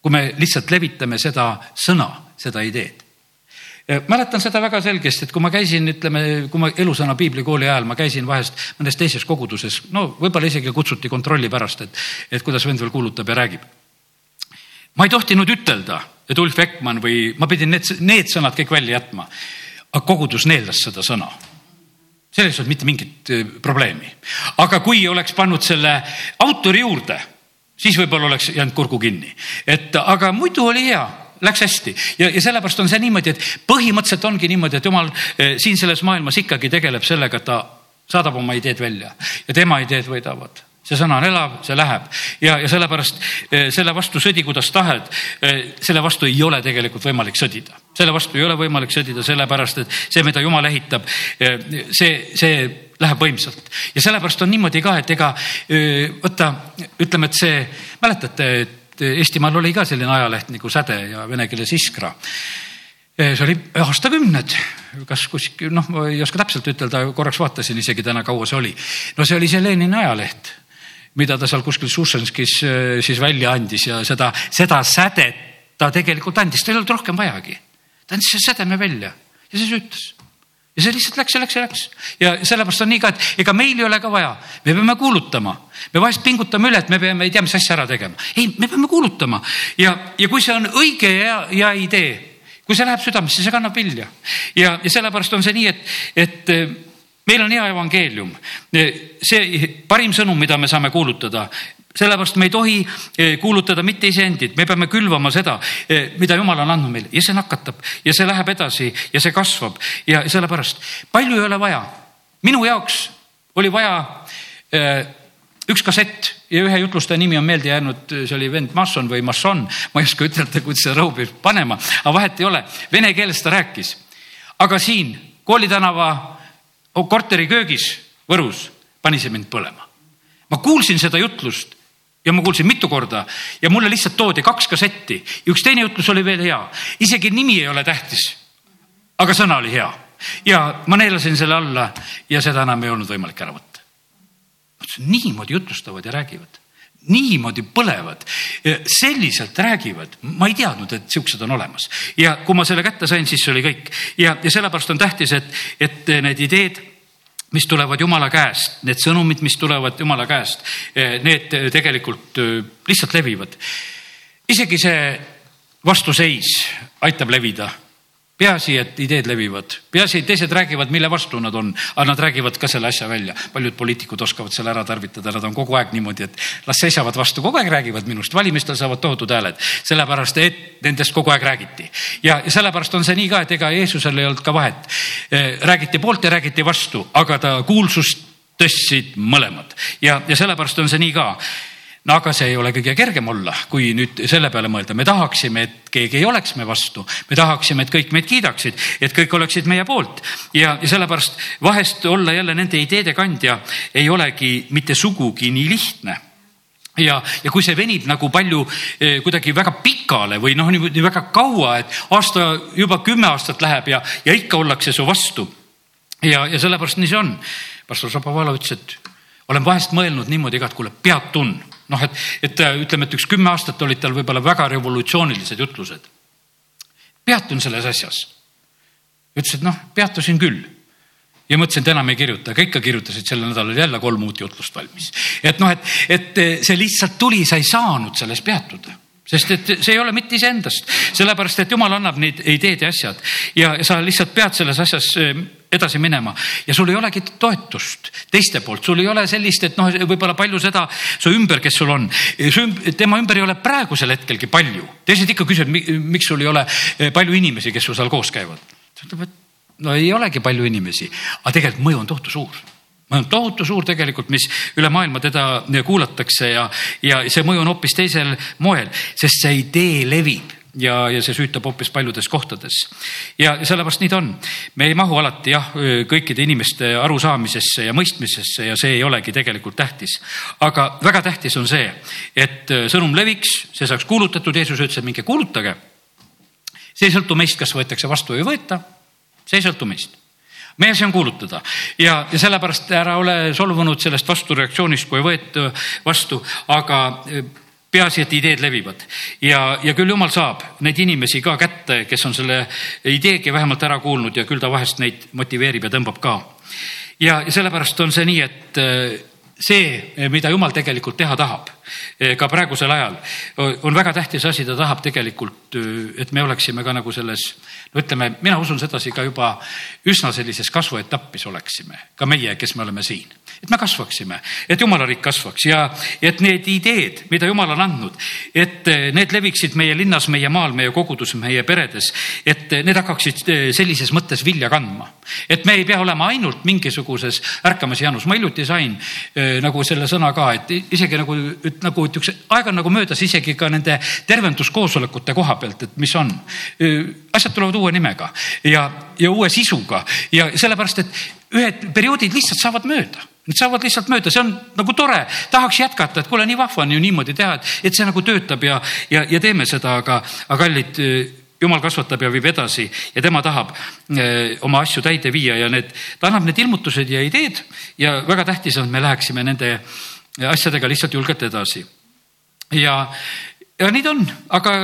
kui me lihtsalt levitame seda sõna seda ideed mäletan seda väga selgesti, et kui ma käisin, ütleme, kui ma elusõna piiblikooli ajal, ma käisin vahest mõnes teises koguduses, no võib-olla isegi kutsuti kontrolli pärast, et, et kuidas vend veel kuulutab ja räägib. ma ei tohtinud ütelda, et Ulf Ekman või ma pidin need, need sõnad kõik välja jätma. aga kogudus neeldas seda sõna selles ei olnud mitte mingit eh, probleemi. aga kui oleks pannud selle autori juurde, siis võib-olla oleks jäänud kurgu kinni. et aga muidu oli hea läks hästi. Ja, ja sellepärast on see niimoodi, et põhimõtteliselt ongi niimoodi, et jumal eh, siin selles maailmas ikkagi tegeleb sellega, et ta saadab oma ideed välja ja tema ideed võidavad. See sõna on elav, see läheb. Ja, ja sellepärast eh, selle vastu sõdi, kuidas tahed. Eh, selle vastu ei ole tegelikult võimalik sõdida, selle vastu ei ole võimalik sõdida, sellepärast et see, mida jumal ehitab, see, see läheb võimsalt. Ja sellepärast on niimoodi ka, et ega võta, ütleme, et see, mäletate, et et Eestimaal oli ka selline ajaleht nagu Säde ja vene keeles Iskra see oli aastakümned, kas kuskil, noh, ma ei oska täpselt ütelda, korraks vaatasin isegi täna, kaua see oli. no see oli see Lenini ajaleht, mida ta seal kuskil Sušenskis eh, siis välja andis ja seda, seda sädet ta tegelikult andis, tal ei olnud rohkem vajagi. ta andis selle sädeme välja ja siis ütles ja see lihtsalt läks ja läks ja läks. Ja sellepärast on nii ka, et ega meil ei ole ka vaja, me peame kuulutama, me vahest pingutame üle, et me peame ei tea mis asja ära tegema. ei, me peame kuulutama. Ja, ja kui see on õige ja, ja idee, kui see läheb südamesse, see kannab vilja. Ja, ja sellepärast on see nii, et, et meil on hea evangeelium, see parim sõnum, mida me saame kuulutada, sellepärast me ei tohi eh, kuulutada mitte iseendid, me peame külvama seda, eh, mida jumal on andnud meile ja see nakatab ja see läheb edasi ja see kasvab ja sellepärast palju ei ole vaja. minu jaoks oli vaja eh, üks kassett ja ühe jutlustaja nimi on meelde jäänud, see oli vend Masson või Masson, ma ei oska ütelda, kuidas seda rõhu peab panema, aga vahet ei ole, vene keeles ta rääkis. aga siin Kooli tänava korteri köögis Võrus pani see mind põlema. ma kuulsin seda jutlust ja ma kuulsin mitu korda. Ja mulle lihtsalt toodi kaks kassetti. Ja üks teine jutlus oli veel hea, isegi nimi ei ole tähtis. aga sõna oli hea. Ja ma neelasin selle alla ja seda enam ei olnud võimalik ära võtta. niimoodi jutlustavad ja räägivad. Niimoodi põlevad, selliselt räägivad, ma ei teadnud, et siuksed on olemas. Ja kui ma selle kätte sain, siis oli kõik. Ja, ja sellepärast on tähtis, et, et need ideed mis tulevad Jumala käest, need sõnumid, mis tulevad Jumala käest, need tegelikult lihtsalt levivad. isegi see vastuseis aitab levida peaasi, et ideed levivad, peaasi, et teised räägivad, mille vastu nad on, aga nad räägivad ka selle asja välja. paljud poliitikud oskavad selle ära tarvitada, nad on kogu aeg niimoodi, et las seisavad vastu, kogu aeg räägivad minust, valimistel saavad tohutud hääled, sellepärast et nendest kogu aeg räägiti. ja, sellepärast on see nii ka, et ega Jeesusel ei olnud ka vahet. Eh, räägiti poolt ja räägiti vastu, aga ta kuulsust tõstsid mõlemad. Ja, ja sellepärast on see nii ka no aga see ei ole kõige kergem olla, kui nüüd selle peale mõelda, me tahaksime, et keegi ei oleks me vastu, me tahaksime, et kõik meid kiidaksid, et kõik oleksid meie poolt. Ja, ja sellepärast vahest olla jälle nende ideede kandja ei olegi mitte sugugi nii lihtne. Ja, ja kui see venib nagu palju eh, kuidagi väga pikale või noh, niimoodi väga kaua, et aasta juba kümme aastat läheb ja, ja ikka ollakse su vastu. ja, ja sellepärast nii see on. pastor Šapovalov ütles, et olen vahest mõelnud niimoodi ka, et kuule, pead tund noh, et, et ütleme, et üks kümme aastat olid tal võib-olla väga revolutsioonilised jutlused. peatun selles asjas. ütles, et noh, peatusin küll ja mõtlesin, et enam ei kirjuta, aga ikka kirjutasid sel nädalal jälle kolm uut jutlust valmis. et noh, et, et see lihtsalt tuli, sa ei saanud selles peatuda sest et see ei ole mitte iseendast, sellepärast et jumal annab neid ideed ja asjad ja sa lihtsalt pead selles asjas edasi minema. Ja sul ei olegi toetust teiste poolt, sul ei ole sellist, et noh, võib-olla palju seda su ümber, kes sul on. tema ümber ei ole praegusel hetkelgi palju, teised ikka küsivad, miks sul ei ole eh, palju inimesi, kes sul seal koos käivad. ta ütleb, et no ei olegi palju inimesi, aga tegelikult mõju on tohutu suur. Mõju on tohutu suur tegelikult, mis üle maailma teda kuulatakse ja, ja see mõju on hoopis teisel moel, sest see idee levib ja, ja see süütab hoopis paljudes kohtades. ja sellepärast nii ta on. me ei mahu alati jah, kõikide inimeste arusaamisesse ja mõistmisesse ja see ei olegi tegelikult tähtis. aga väga tähtis on see, et sõnum leviks, see saaks kuulutatud, Jeesus ütles, et minge kuulutage. see ei sõltu meist, kas võetakse vastu või ei võeta. see ei sõltu meist meie asi on kuulutada ja, ja sellepärast ära ole solvunud sellest vastureaktsioonist, kui ei võeta vastu, aga peaasi, et ideed levivad ja, ja küll jumal saab neid inimesi ka kätte, kes on selle ideegi vähemalt ära kuulnud ja küll ta vahest neid motiveerib ja tõmbab ka. ja, ja sellepärast on see nii, et äh, see, mida jumal tegelikult teha tahab, ka praegusel ajal, on väga tähtis asi, ta tahab tegelikult, äh, et me oleksime ka nagu selles, no ütleme, mina usun sedasi ka juba üsna sellises kasvuetapis oleksime, ka meie, kes me oleme siin. Et me kasvaksime, et jumala riik kasvaks ja et need ideed, mida jumal on andnud, et eh, need leviksid meie linnas, meie maal, meie kogudus, meie peredes, et need hakkaksid eh, sellises mõttes vilja kandma. et me ei pea olema ainult mingisuguses ärkamas janus, ma hiljuti sain nagu selle sõna ka, et isegi nagu, nagu et üks aeg on nagu möödas isegi ka nende tervenduskoosolekute koha pealt, et mis on. Asjad tulevad uue nimega ja, ja uue sisuga ja sellepärast, et ühed perioodid lihtsalt saavad mööda. Need saavad lihtsalt mööda, see on nagu tore, tahaks jätkata, et kuule, nii vahva on ju niimoodi teha, et, et see nagu töötab ja, ja, ja teeme seda, aga, aga kallid, jumal kasvatab ja viib edasi ja tema tahab oma asju täide viia ja need, ta annab need ilmutused ja ideed ja väga tähtis on, et me läheksime nende asjadega lihtsalt julgelt edasi. ja, ja nii ta on, aga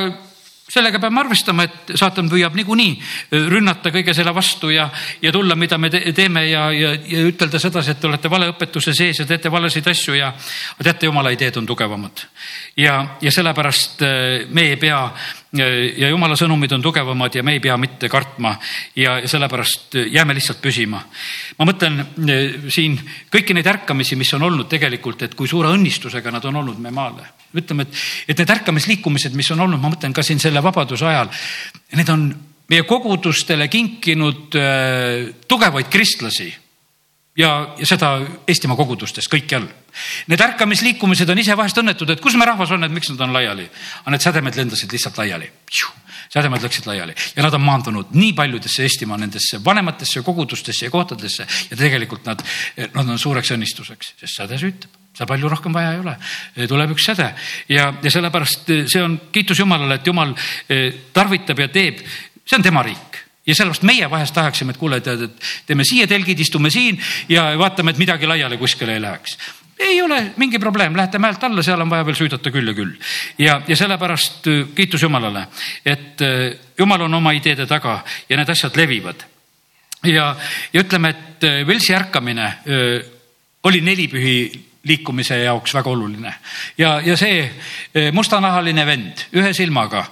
sellega peame arvestama, et saatan püüab niikuinii rünnata kõige selle vastu ja, ja tulla, mida me te teeme ja, ja, ja ütelda sedasi, et te olete valeõpetuse sees ja teete valesid asju ja teate, jumala ideed on tugevamad. ja, ja sellepärast äh, me ei pea ja jumala sõnumid on tugevamad ja me ei pea mitte kartma ja, sellepärast jääme lihtsalt püsima. ma mõtlen siin kõiki neid ärkamisi, mis on olnud tegelikult, et kui suure õnnistusega nad on olnud meie maale ütleme, et, et need ärkamisliikumised, mis on olnud, ma mõtlen ka siin selle vabaduse ajal, need on meie kogudustele kinkinud äh, tugevaid kristlasi ja, ja seda Eestimaa kogudustes kõikjal. Need ärkamisliikumised on ise vahest õnnetud, et kus me rahvas on, et miks nad on laiali, aga need sädemed lendasid lihtsalt laiali. sädemed läksid laiali. Ja nad on maandunud nii paljudesse Eestimaa nendesse vanematesse kogudustesse ja kohtadesse ja tegelikult nad, nad on suureks õnnistuseks, sest säde süütab. Seal palju rohkem vaja ei ole, tuleb üks säde. Ja, ja sellepärast see on kiitus Jumalale, et Jumal tarvitab ja teeb, see on tema riik. Ja sellepärast meie vahest tahaksime, et kuule, tead, et teeme siia telgid, istume siin ja vaatame, et midagi laiali kuskile ei läheks ei ole mingi probleem, lähete mäelt alla, seal on vaja veel süüdata küll ja küll. ja, ja sellepärast kiitus Jumalale, et Jumal on oma ideede taga ja need asjad levivad. ja, ja ütleme, et Velsi ärkamine oli nelipühi liikumise jaoks väga oluline ja, ja see mustanahaline vend ühe silmaga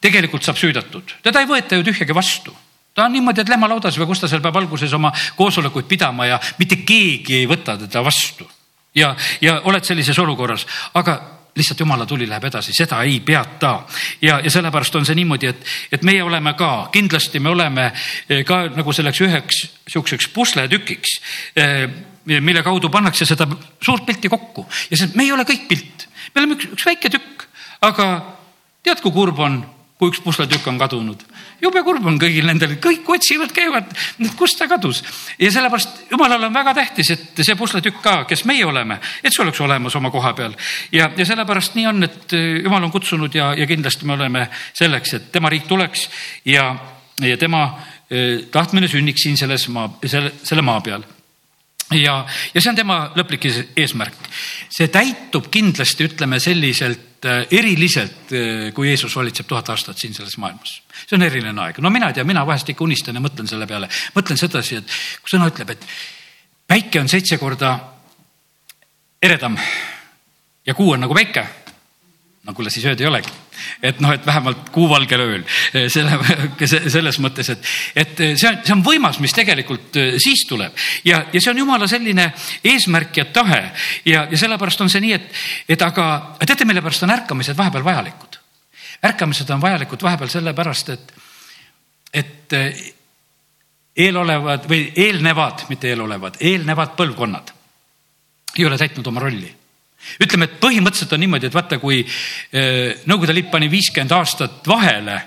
tegelikult saab süüdatud, teda ei võeta ju tühjagi vastu ta on niimoodi, et lehmalaudas või kus ta seal peab alguses oma koosolekuid pidama ja mitte keegi ei võta teda vastu. Ja, ja oled sellises olukorras, aga lihtsalt jumala tuli läheb edasi, seda ei peata. ja, ja sellepärast on see niimoodi, et, et meie oleme ka, kindlasti me oleme eh, ka nagu selleks üheks sihukeseks pusletükiks eh, mille kaudu pannakse seda suurt pilti kokku. Ja see, me ei ole kõik pilt, me oleme üks, üks väike tükk, aga tead, kui kurb on, kui üks pusletükk on kadunud. jube kurb on kõigil nendel, kõik otsivad, käivad, et kust ta kadus. ja sellepärast jumalale on väga tähtis, et see pusletükk ka, kes meie oleme, et see oleks olemas oma koha peal. ja, ja sellepärast nii on, et jumal on kutsunud ja, ja kindlasti me oleme selleks, et tema riik tuleks ja, ja tema eh, tahtmine sünniks siin selles maa, selle, selle maa peal ja, ja see on tema lõplik eesmärk. see täitub kindlasti, ütleme selliselt eriliselt, äh, kui Jeesus valitseb tuhat aastat siin selles maailmas. see on eriline aeg, no mina ei tea, mina vahest ikka unistan ja mõtlen selle peale, mõtlen sedasi, et kui sõna ütleb, et päike on seitse korda eredam ja kuu on nagu päike no kuule, siis ööd ei olegi. et noh, et vähemalt kuuvalgel ööl eh, selle, [laughs] selles mõttes, et, et eh, see on, see on võimas, mis tegelikult eh, siis tuleb ja, ja see on jumala selline eesmärk ja tahe ja, ja sellepärast on see nii, et, et aga teate, mille pärast on ärkamised vahepeal vajalikud? ärkamised on vajalikud vahepeal sellepärast, et, et eelolevad või eelnevad, mitte eelolevad, eelnevad põlvkonnad ei ole täitnud oma rolli ütleme, et põhimõtteliselt on niimoodi, et vaata, kui eh, Nõukogude Liit pani viiskümmend aastat vahele,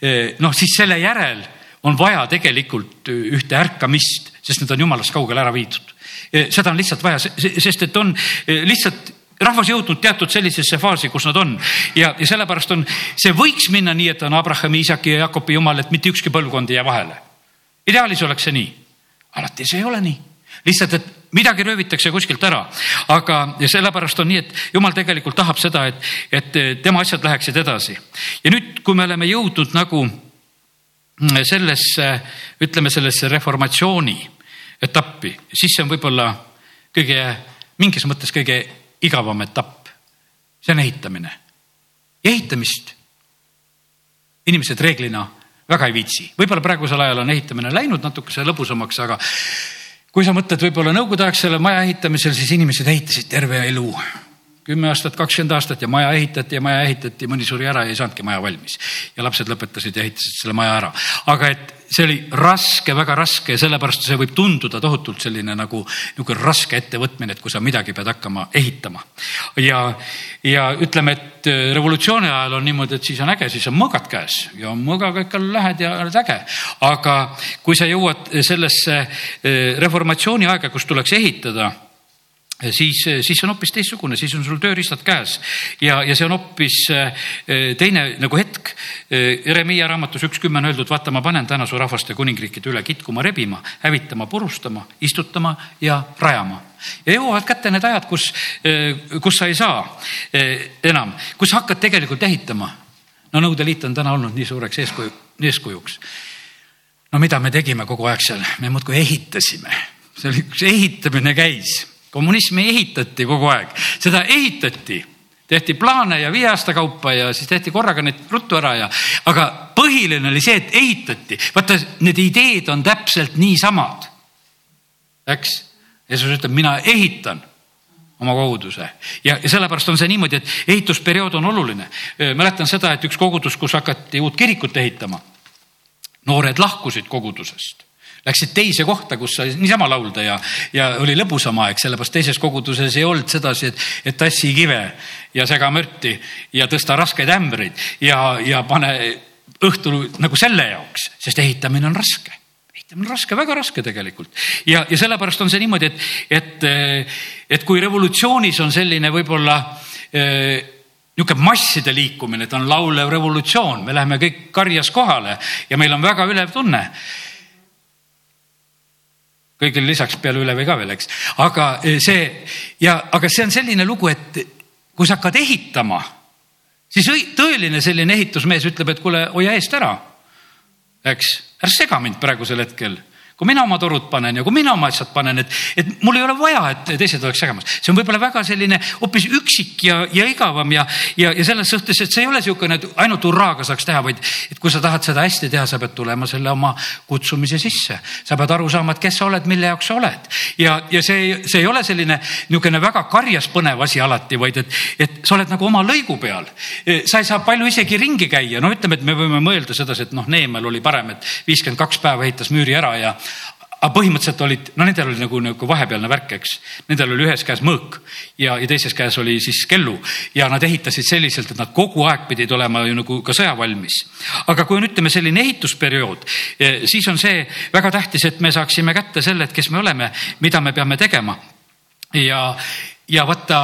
eh, noh siis selle järel on vaja tegelikult ühte ärkamist, sest need on jumalast kaugele ära viidud. Eh, seda on lihtsalt vaja, sest et on lihtsalt rahvas jõudnud teatud sellisesse faasi, kus nad on ja, ja sellepärast on, see võiks minna nii, et on Abrahami, Iisaki ja Jakobi jumal, et mitte ükski põlvkond ei jää vahele. ideaalis oleks see nii. alati see ei ole nii lihtsalt, et midagi röövitakse kuskilt ära, aga sellepärast on nii, et jumal tegelikult tahab seda, et, et tema asjad läheksid edasi. ja nüüd, kui me oleme jõudnud nagu sellesse, ütleme sellesse reformatsiooni etappi, siis see on võib-olla kõige, mingis mõttes kõige igavam etapp. see on ehitamine. ehitamist inimesed reeglina väga ei viitsi, võib-olla praegusel ajal on ehitamine läinud natukese lõbusamaks, aga kui sa mõtled võib-olla nõukogudeaegsele maja ehitamisel, siis inimesed ehitasid terve elu. Kümme aastat, kakskümmend aastat ja maja ehitati ja maja ehitati, mõni suri ära ja ei saanudki maja valmis. ja lapsed lõpetasid ja ehitasid selle maja ära. aga et see oli raske, väga raske ja sellepärast see võib tunduda tohutult selline nagu niisugune raske ettevõtmine, et kui sa midagi pead hakkama ehitama. ja, ja ütleme, et äh, revolutsiooni ajal on niimoodi, et siis on äge, siis on mõõgad käes ja mõõgaga ikka lähed ja oled äge. aga kui sa jõuad sellesse äh, reformatsiooni aega, kus tuleks ehitada siis, siis see on hoopis teistsugune, siis on sul tööriistad käes ja, ja see on hoopis eh, teine nagu hetk. Eh, Jeremiia raamatus üks kümme on öeldud, vaata, ma panen täna su rahvaste kuningriikide üle kitkuma, rebima, hävitama, purustama, istutama ja rajama. ja jõuavad kätte need ajad, kus, eh, kus sa ei saa enam, kus hakkad tegelikult ehitama. no Nõukogude Liit on täna olnud nii suureks eeskuju, eeskujuks. no mida me tegime kogu aeg seal, me muudkui ehitasime, see oli, üks ehitamine käis kommunismi ehitati kogu aeg, seda ehitati, tehti plaane ja viie aasta kaupa ja siis tehti korraga need ruttu ära ja, aga põhiline oli see, et ehitati. vaata, need ideed on täpselt niisamad. eks, Jeesus ütleb, mina ehitan oma koguduse ja, ja sellepärast on see niimoodi, et ehitusperiood on oluline. mäletan seda, et üks kogudus, kus hakati uut kirikut ehitama, noored lahkusid kogudusest läksid teise kohta, kus sai niisama laulda ja, ja oli lõbusam aeg, sellepärast teises koguduses ei olnud sedasi, et, et tassi kive ja sega mürti ja tõsta raskeid ämbreid ja, ja pane õhtul nagu selle jaoks, sest ehitamine on raske. On raske, väga raske tegelikult. Ja, ja sellepärast on see niimoodi, et, et, et kui revolutsioonis on selline võib-olla niisugune masside liikumine, et on laulev revolutsioon, me läheme kõik karjas kohale ja meil on väga ülev tunne kõigile lisaks peale ülevi ka veel, eks, aga see ja, aga see on selline lugu, et kui sa hakkad ehitama, siis tõeline selline ehitusmees ütleb, et kuule, hoia eest ära. eks, ära sega mind praegusel hetkel kui mina oma torud panen ja kui mina oma asjad panen, et, et mul ei ole vaja, et teised oleks segamas. see on võib-olla väga selline hoopis üksik ja, ja igavam ja, ja, ja selles suhtes, et see ei ole niisugune, et ainult hurraaga saaks teha, vaid et kui sa tahad seda hästi teha, sa pead tulema selle oma kutsumise sisse. sa pead aru saama, et kes sa oled, mille jaoks sa oled. ja, ja see, see ei ole selline niisugune väga karjas põnev asi alati, vaid et, et sa oled nagu oma lõigu peal. sa ei saa palju isegi ringi käia, no ütleme, et me võime mõelda sedasi, et noh, Neemel oli parem, et viiskümmend kaks päeva ehitas müüri ära ja aga põhimõtteliselt olid, no nendel oli nagu, nagu vahepealne värk, eks. Nendel oli ühes käes mõõk ja, ja teises käes oli siis kellu ja nad ehitasid selliselt, et nad kogu aeg pidid olema ju nagu ka sõjavalmis. aga kui on, ütleme, selline ehitusperiood, eh, siis on see väga tähtis, et me saaksime kätte selle, et kes me oleme, mida me peame tegema. ja, ja vaata,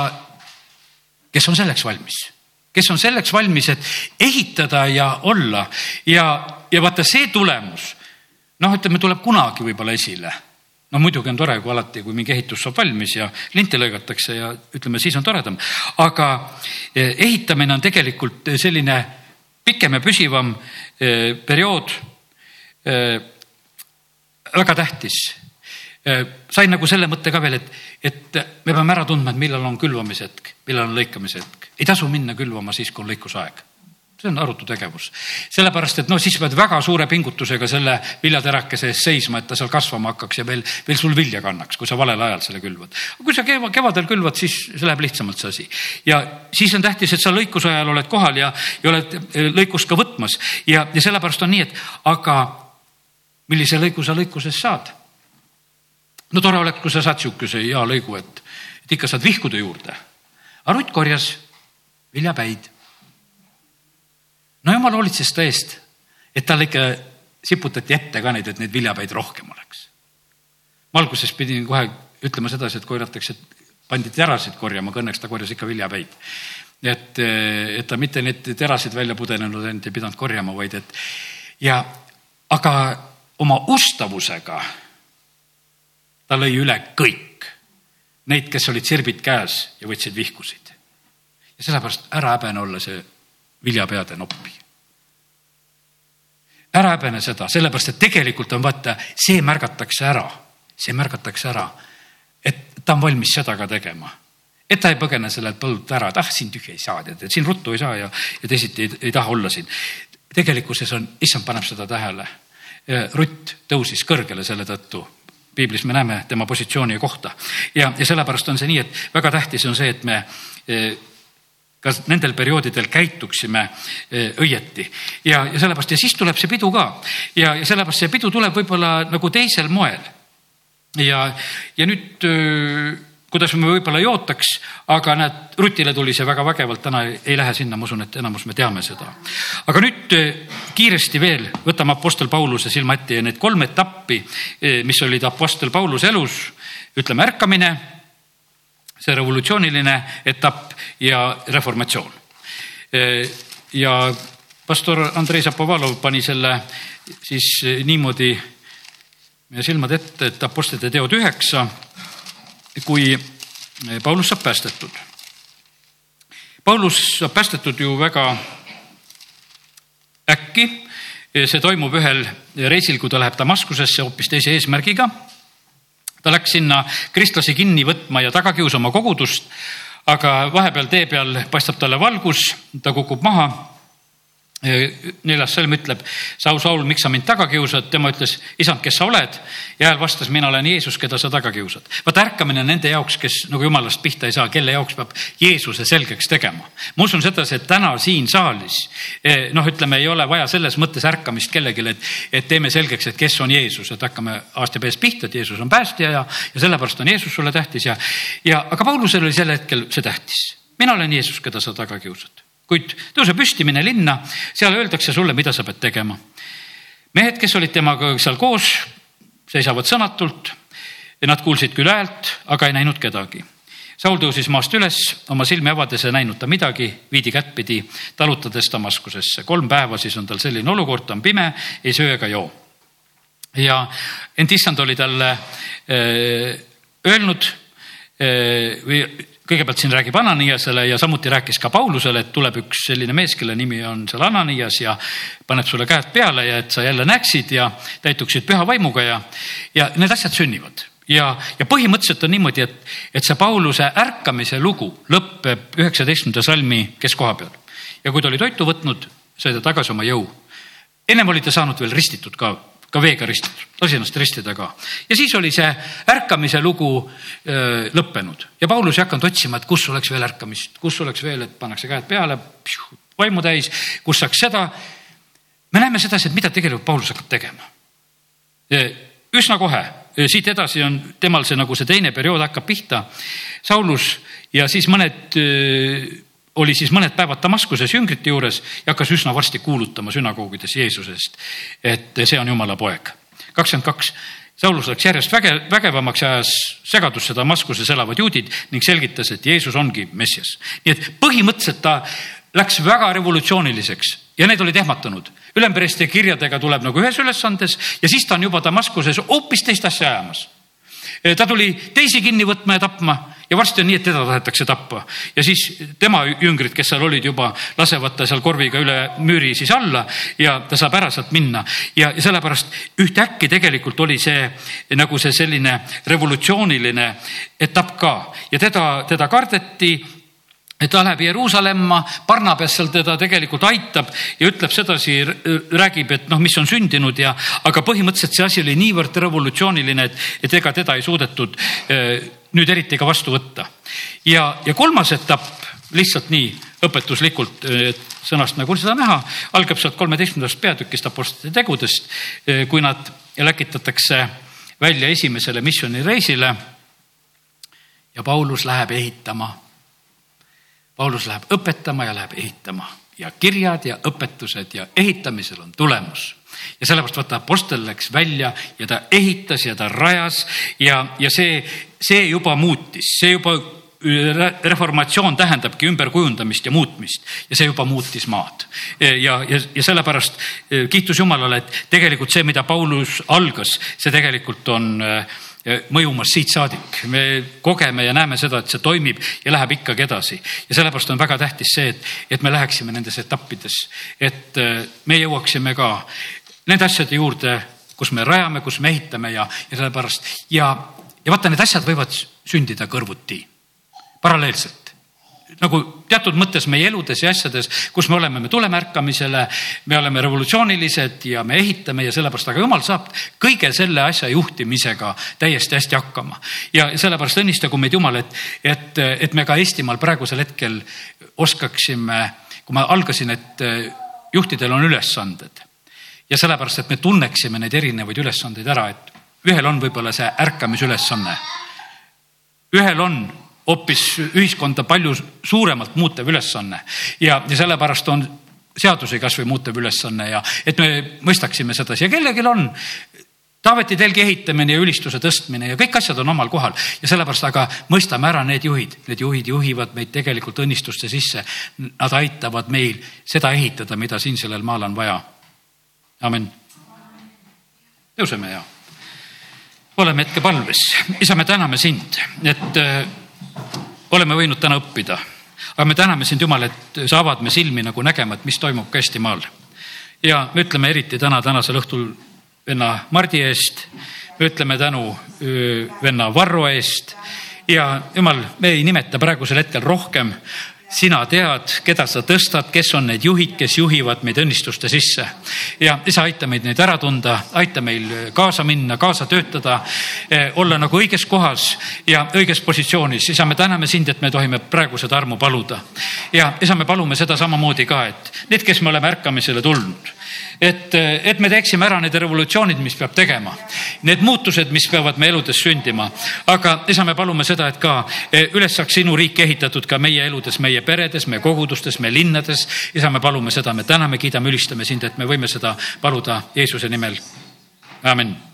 kes on selleks valmis kes on selleks valmis, et ehitada ja olla ja, ja vaata see tulemus noh, ütleme, tuleb kunagi võib-olla esile no muidugi on tore, kui alati, kui mingi ehitus saab valmis ja linti lõigatakse ja ütleme, siis on toredam. aga eh, ehitamine on tegelikult selline pikem ja püsivam eh, periood. Eh, väga tähtis. sain nagu selle mõtte ka veel, et, et me peame ära tundma, et millal on külvamise hetk, millal on lõikamise hetk. ei tasu minna külvama siis, kui on lõikusaeg see on arutu tegevus. sellepärast, et noh, siis pead väga suure pingutusega selle viljaterakese ees seisma, et ta seal kasvama hakkaks ja veel, veel sul vilja kannaks, kui sa valel ajal selle külvad. kui sa keva, kevadel külvad, siis see läheb lihtsamalt, see asi. ja siis on tähtis, et sa lõikuse ajal oled kohal ja, ja oled eh, lõikust ka võtmas ja, ja sellepärast on nii, et aga millise lõigu sa lõikuses saad? no tore oleks, kui sa saad sihukese hea lõigu, et, et ikka saad vihkude juurde. aga Rutt korjas viljapäid no jumal hoolitses ta eest, et talle ikka siputati ette ka neid, et neid viljapäid rohkem oleks. ma alguses pidin kohe ütlema sedasi, et korjatakse, pandi terasid korjama, aga õnneks ta korjas ikka viljapäid. et, et ta mitte neid terasid välja pudenenud ainult ei pidanud korjama, vaid et ja aga oma ustavusega ta lõi üle kõik neid, kes olid sirbid käes ja võtsid vihkusid. ja sellepärast ära häbene olla see viljapeade noppi. ära häbene seda, sellepärast et tegelikult on vaata, see märgatakse ära, see märgatakse ära, et ta on valmis seda ka tegema et ta ei põgene sellelt põldult ära, et ah, siin tühja ei saa, tead, et siin ruttu ei saa ja, ja teisiti ei, ei taha olla siin. tegelikkuses on, issand paneb seda tähele. Rutt tõusis kõrgele selle tõttu. piiblis me näeme tema positsiooni ja kohta ja, ja sellepärast on see nii, et väga tähtis on see, et me kas nendel perioodidel käituksime eh, õieti. ja, ja sellepärast ja siis tuleb see pidu ka ja, ja sellepärast see pidu tuleb võib-olla nagu teisel moel. ja, ja nüüd kuidas me võib-olla ei ootaks, aga näed, Rutile tuli see väga vägevalt, täna ei lähe sinna, ma usun, et enamus me teame seda. aga nüüd kiiresti veel võtame Apostel Pauluse silma ette ja need kolm etappi, mis olid Apostel Pauluse elus, ütleme ärkamine see revolutsiooniline etapp ja reformatsioon. ja pastor Andrei Zapovalov pani selle siis niimoodi meie silmad ette, et Apostlite teod üheksa, kui Paulus saab päästetud. Paulus saab päästetud ju väga äkki, see toimub ühel reisil, kui ta läheb Damaskusesse hoopis teise eesmärgiga ta läks sinna kristlasi kinni võtma ja taga kiusama kogudust, aga vahepeal tee peal paistab talle valgus, ta kukub maha neljas salm ütleb, Saul, Saul, miks sa mind taga kiusad? tema ütles, isand, kes sa oled? ja hääl vastas, mina olen Jeesus, keda sa taga kiusad. vaata ärkamine on nende jaoks, kes nagu jumalast pihta ei saa, kelle jaoks peab Jeesuse selgeks tegema. ma usun sedasi, et täna siin saalis eh, noh, ütleme, ei ole vaja selles mõttes ärkamist kellelegi, et, et teeme selgeks, et kes on Jeesus, et hakkame peast pihta, et Jeesus on päästja ja, ja sellepärast on Jeesus sulle tähtis ja, ja aga Paulusel oli sel hetkel see tähtis. mina olen Jeesus, keda sa taga kiusad kuid tõuse püsti, mine linna, seal öeldakse sulle, mida sa pead tegema. mehed, kes olid temaga seal koos, seisavad sõnatult nad kuulsid küll häält, aga ei näinud kedagi. Saul tõusis maast üles, oma silmi avades ei näinud ta midagi, viidi kättpidi, talutades Damaskusesse. kolm päeva siis on tal selline olukord, ta on pime, ei söö ega joo. ja ent issand oli talle öö, öelnud öö, või kõigepealt siin räägib Ananiasele ja samuti rääkis ka Paulusele, et tuleb üks selline mees, kelle nimi on seal Ananias ja paneb sulle käed peale ja et sa jälle näeksid ja täituksid püha vaimuga ja, ja need asjad sünnivad ja, ja põhimõtteliselt on niimoodi, et, et see Pauluse ärkamise lugu lõpeb üheksateistkümnenda salmi keskoha peal. ja kui ta oli toitu võtnud, sai ta tagasi oma jõu. ennem oli ta saanud veel ristitud ka, ka veega ristitud, lasi ennast ristida ka. ja siis oli see ärkamise lugu öö, lõppenud ja Paulus ei hakanud otsima, et kus oleks veel ärkamist, kus oleks veel, et pannakse käed peale, vaimu täis, kus saaks seda. me näeme sedasi, et mida tegelikult Paulus hakkab tegema. üsna kohe siit edasi on temal see nagu see teine periood hakkab pihta. Saulus ja siis mõned, oli siis mõned päevad Damaskuses jüngrite juures ja hakkas üsna varsti kuulutama sünagoogides Jeesusest, et see on Jumala poeg. kakskümmend kaks Saulus läks järjest väge, vägevamaks ja ajas segadusse Damaskuses elavad juudid ning selgitas, et Jeesus ongi Messias. nii et põhimõtteliselt ta läks väga revolutsiooniliseks ja need olid ehmatanud. ülempreesti kirjadega tuleb nagu ühes ülesandes ja siis ta on juba Damaskuses hoopis teist asja ajamas. ta tuli teisi kinni võtma ja tapma ja varsti on nii, et teda tahetakse tappa. Ja siis tema jüngrid, kes seal olid juba, lasevad ta seal korviga üle müüri siis alla ja ta saab ära sealt minna. Ja, sellepärast ühtäkki tegelikult oli see nagu see selline revolutsiooniline etapp ka. Ja teda, teda kardeti et ta läheb Jeruusalemma, Barnabas seal teda tegelikult aitab ja ütleb sedasi, räägib, et noh, mis on sündinud ja, aga põhimõtteliselt see asi oli niivõrd revolutsiooniline, et, et ega teda ei suudetud eh, nüüd eriti ka vastu võtta. ja, ja kolmas etapp lihtsalt nii õpetuslikult sõnast nagu seda näha, algab sealt kolmeteistkümnendast peatükist Apostlite tegudest, kui nad läkitatakse välja esimesele missioonireisile. ja Paulus läheb ehitama Paulus läheb õpetama ja läheb ehitama ja kirjad ja õpetused ja ehitamisel on tulemus. Ja sellepärast vaata, Apostel läks välja ja ta ehitas ja ta rajas ja, ja see, see juba muutis, see juba reformatsioon tähendabki ümberkujundamist ja muutmist ja see juba muutis maad. ja, ja, ja sellepärast kiitus Jumalale, et tegelikult see, mida Paulus algas, see tegelikult on äh, mõjumas siit saadik. me kogeme ja näeme seda, et see toimib ja läheb ikkagi edasi. ja sellepärast on väga tähtis see, et, et me läheksime nendes etappides, et äh, me jõuaksime ka nende asjade juurde, kus me rajame, kus me ehitame ja, ja sellepärast ja, ja vaata, need asjad võivad sündida kõrvuti, paralleelselt nagu teatud mõttes meie eludes ja asjades, kus me oleme, me tuleme ärkamisele, me oleme revolutsioonilised ja me ehitame ja sellepärast, aga jumal saab kõige selle asja juhtimisega täiesti hästi hakkama. ja sellepärast õnnistagu meid Jumal, et, et, et me ka Eestimaal praegusel hetkel oskaksime, kui ma algasin, et juhtidel on ülesanded ja sellepärast, et me tunneksime neid erinevaid ülesandeid ära, et ühel on võib-olla see ärkamisülesanne. ühel on hoopis ühiskonda palju suuremalt muutev ülesanne ja, ja sellepärast on seadusi kasvõi muutev ülesanne ja et me mõistaksime sedasi ja kellelgi on Taaveti telgi ehitamine ja ülistuse tõstmine ja kõik asjad on omal kohal ja sellepärast aga mõistame ära need juhid, need juhid juhivad meid tegelikult õnnistuste sisse. Nad aitavad meil seda ehitada, mida siin sellel maal on vaja. Amin. tõuseme ja oleme hetke palves. isa, me täname sind, et oleme võinud täna õppida. aga me täname sind, Jumal, et sa avad me silmi nagu nägema, et mis toimub ka Eestimaal. ja me ütleme eriti täna, tänasel õhtul venna Mardi eest, me ütleme tänu venna Varro eest ja Jumal, me ei nimeta praegusel hetkel rohkem sina tead, keda sa tõstad, kes on need juhid, kes juhivad meid õnnistuste sisse. ja isa, aita meid neid ära tunda, aita meil kaasa minna, kaasa töötada, eh, olla nagu õiges kohas ja õiges positsioonis. isa, me täname sind, et me tohime praegu seda armu paluda. ja isa, me palume seda samamoodi ka, et need, kes me oleme ärkamisele tulnud et, et me teeksime ära need revolutsioonid, mis peab tegema. Need muutused, mis peavad meie eludes sündima. aga isa, me palume seda, et ka e, üles saaks sinu riik ehitatud ka meie eludes, meie peredes, meie kogudustes, meie linnades. isa, me palume seda, me täname, kiidame, ülistame sind, et me võime seda paluda Jeesuse nimel. amin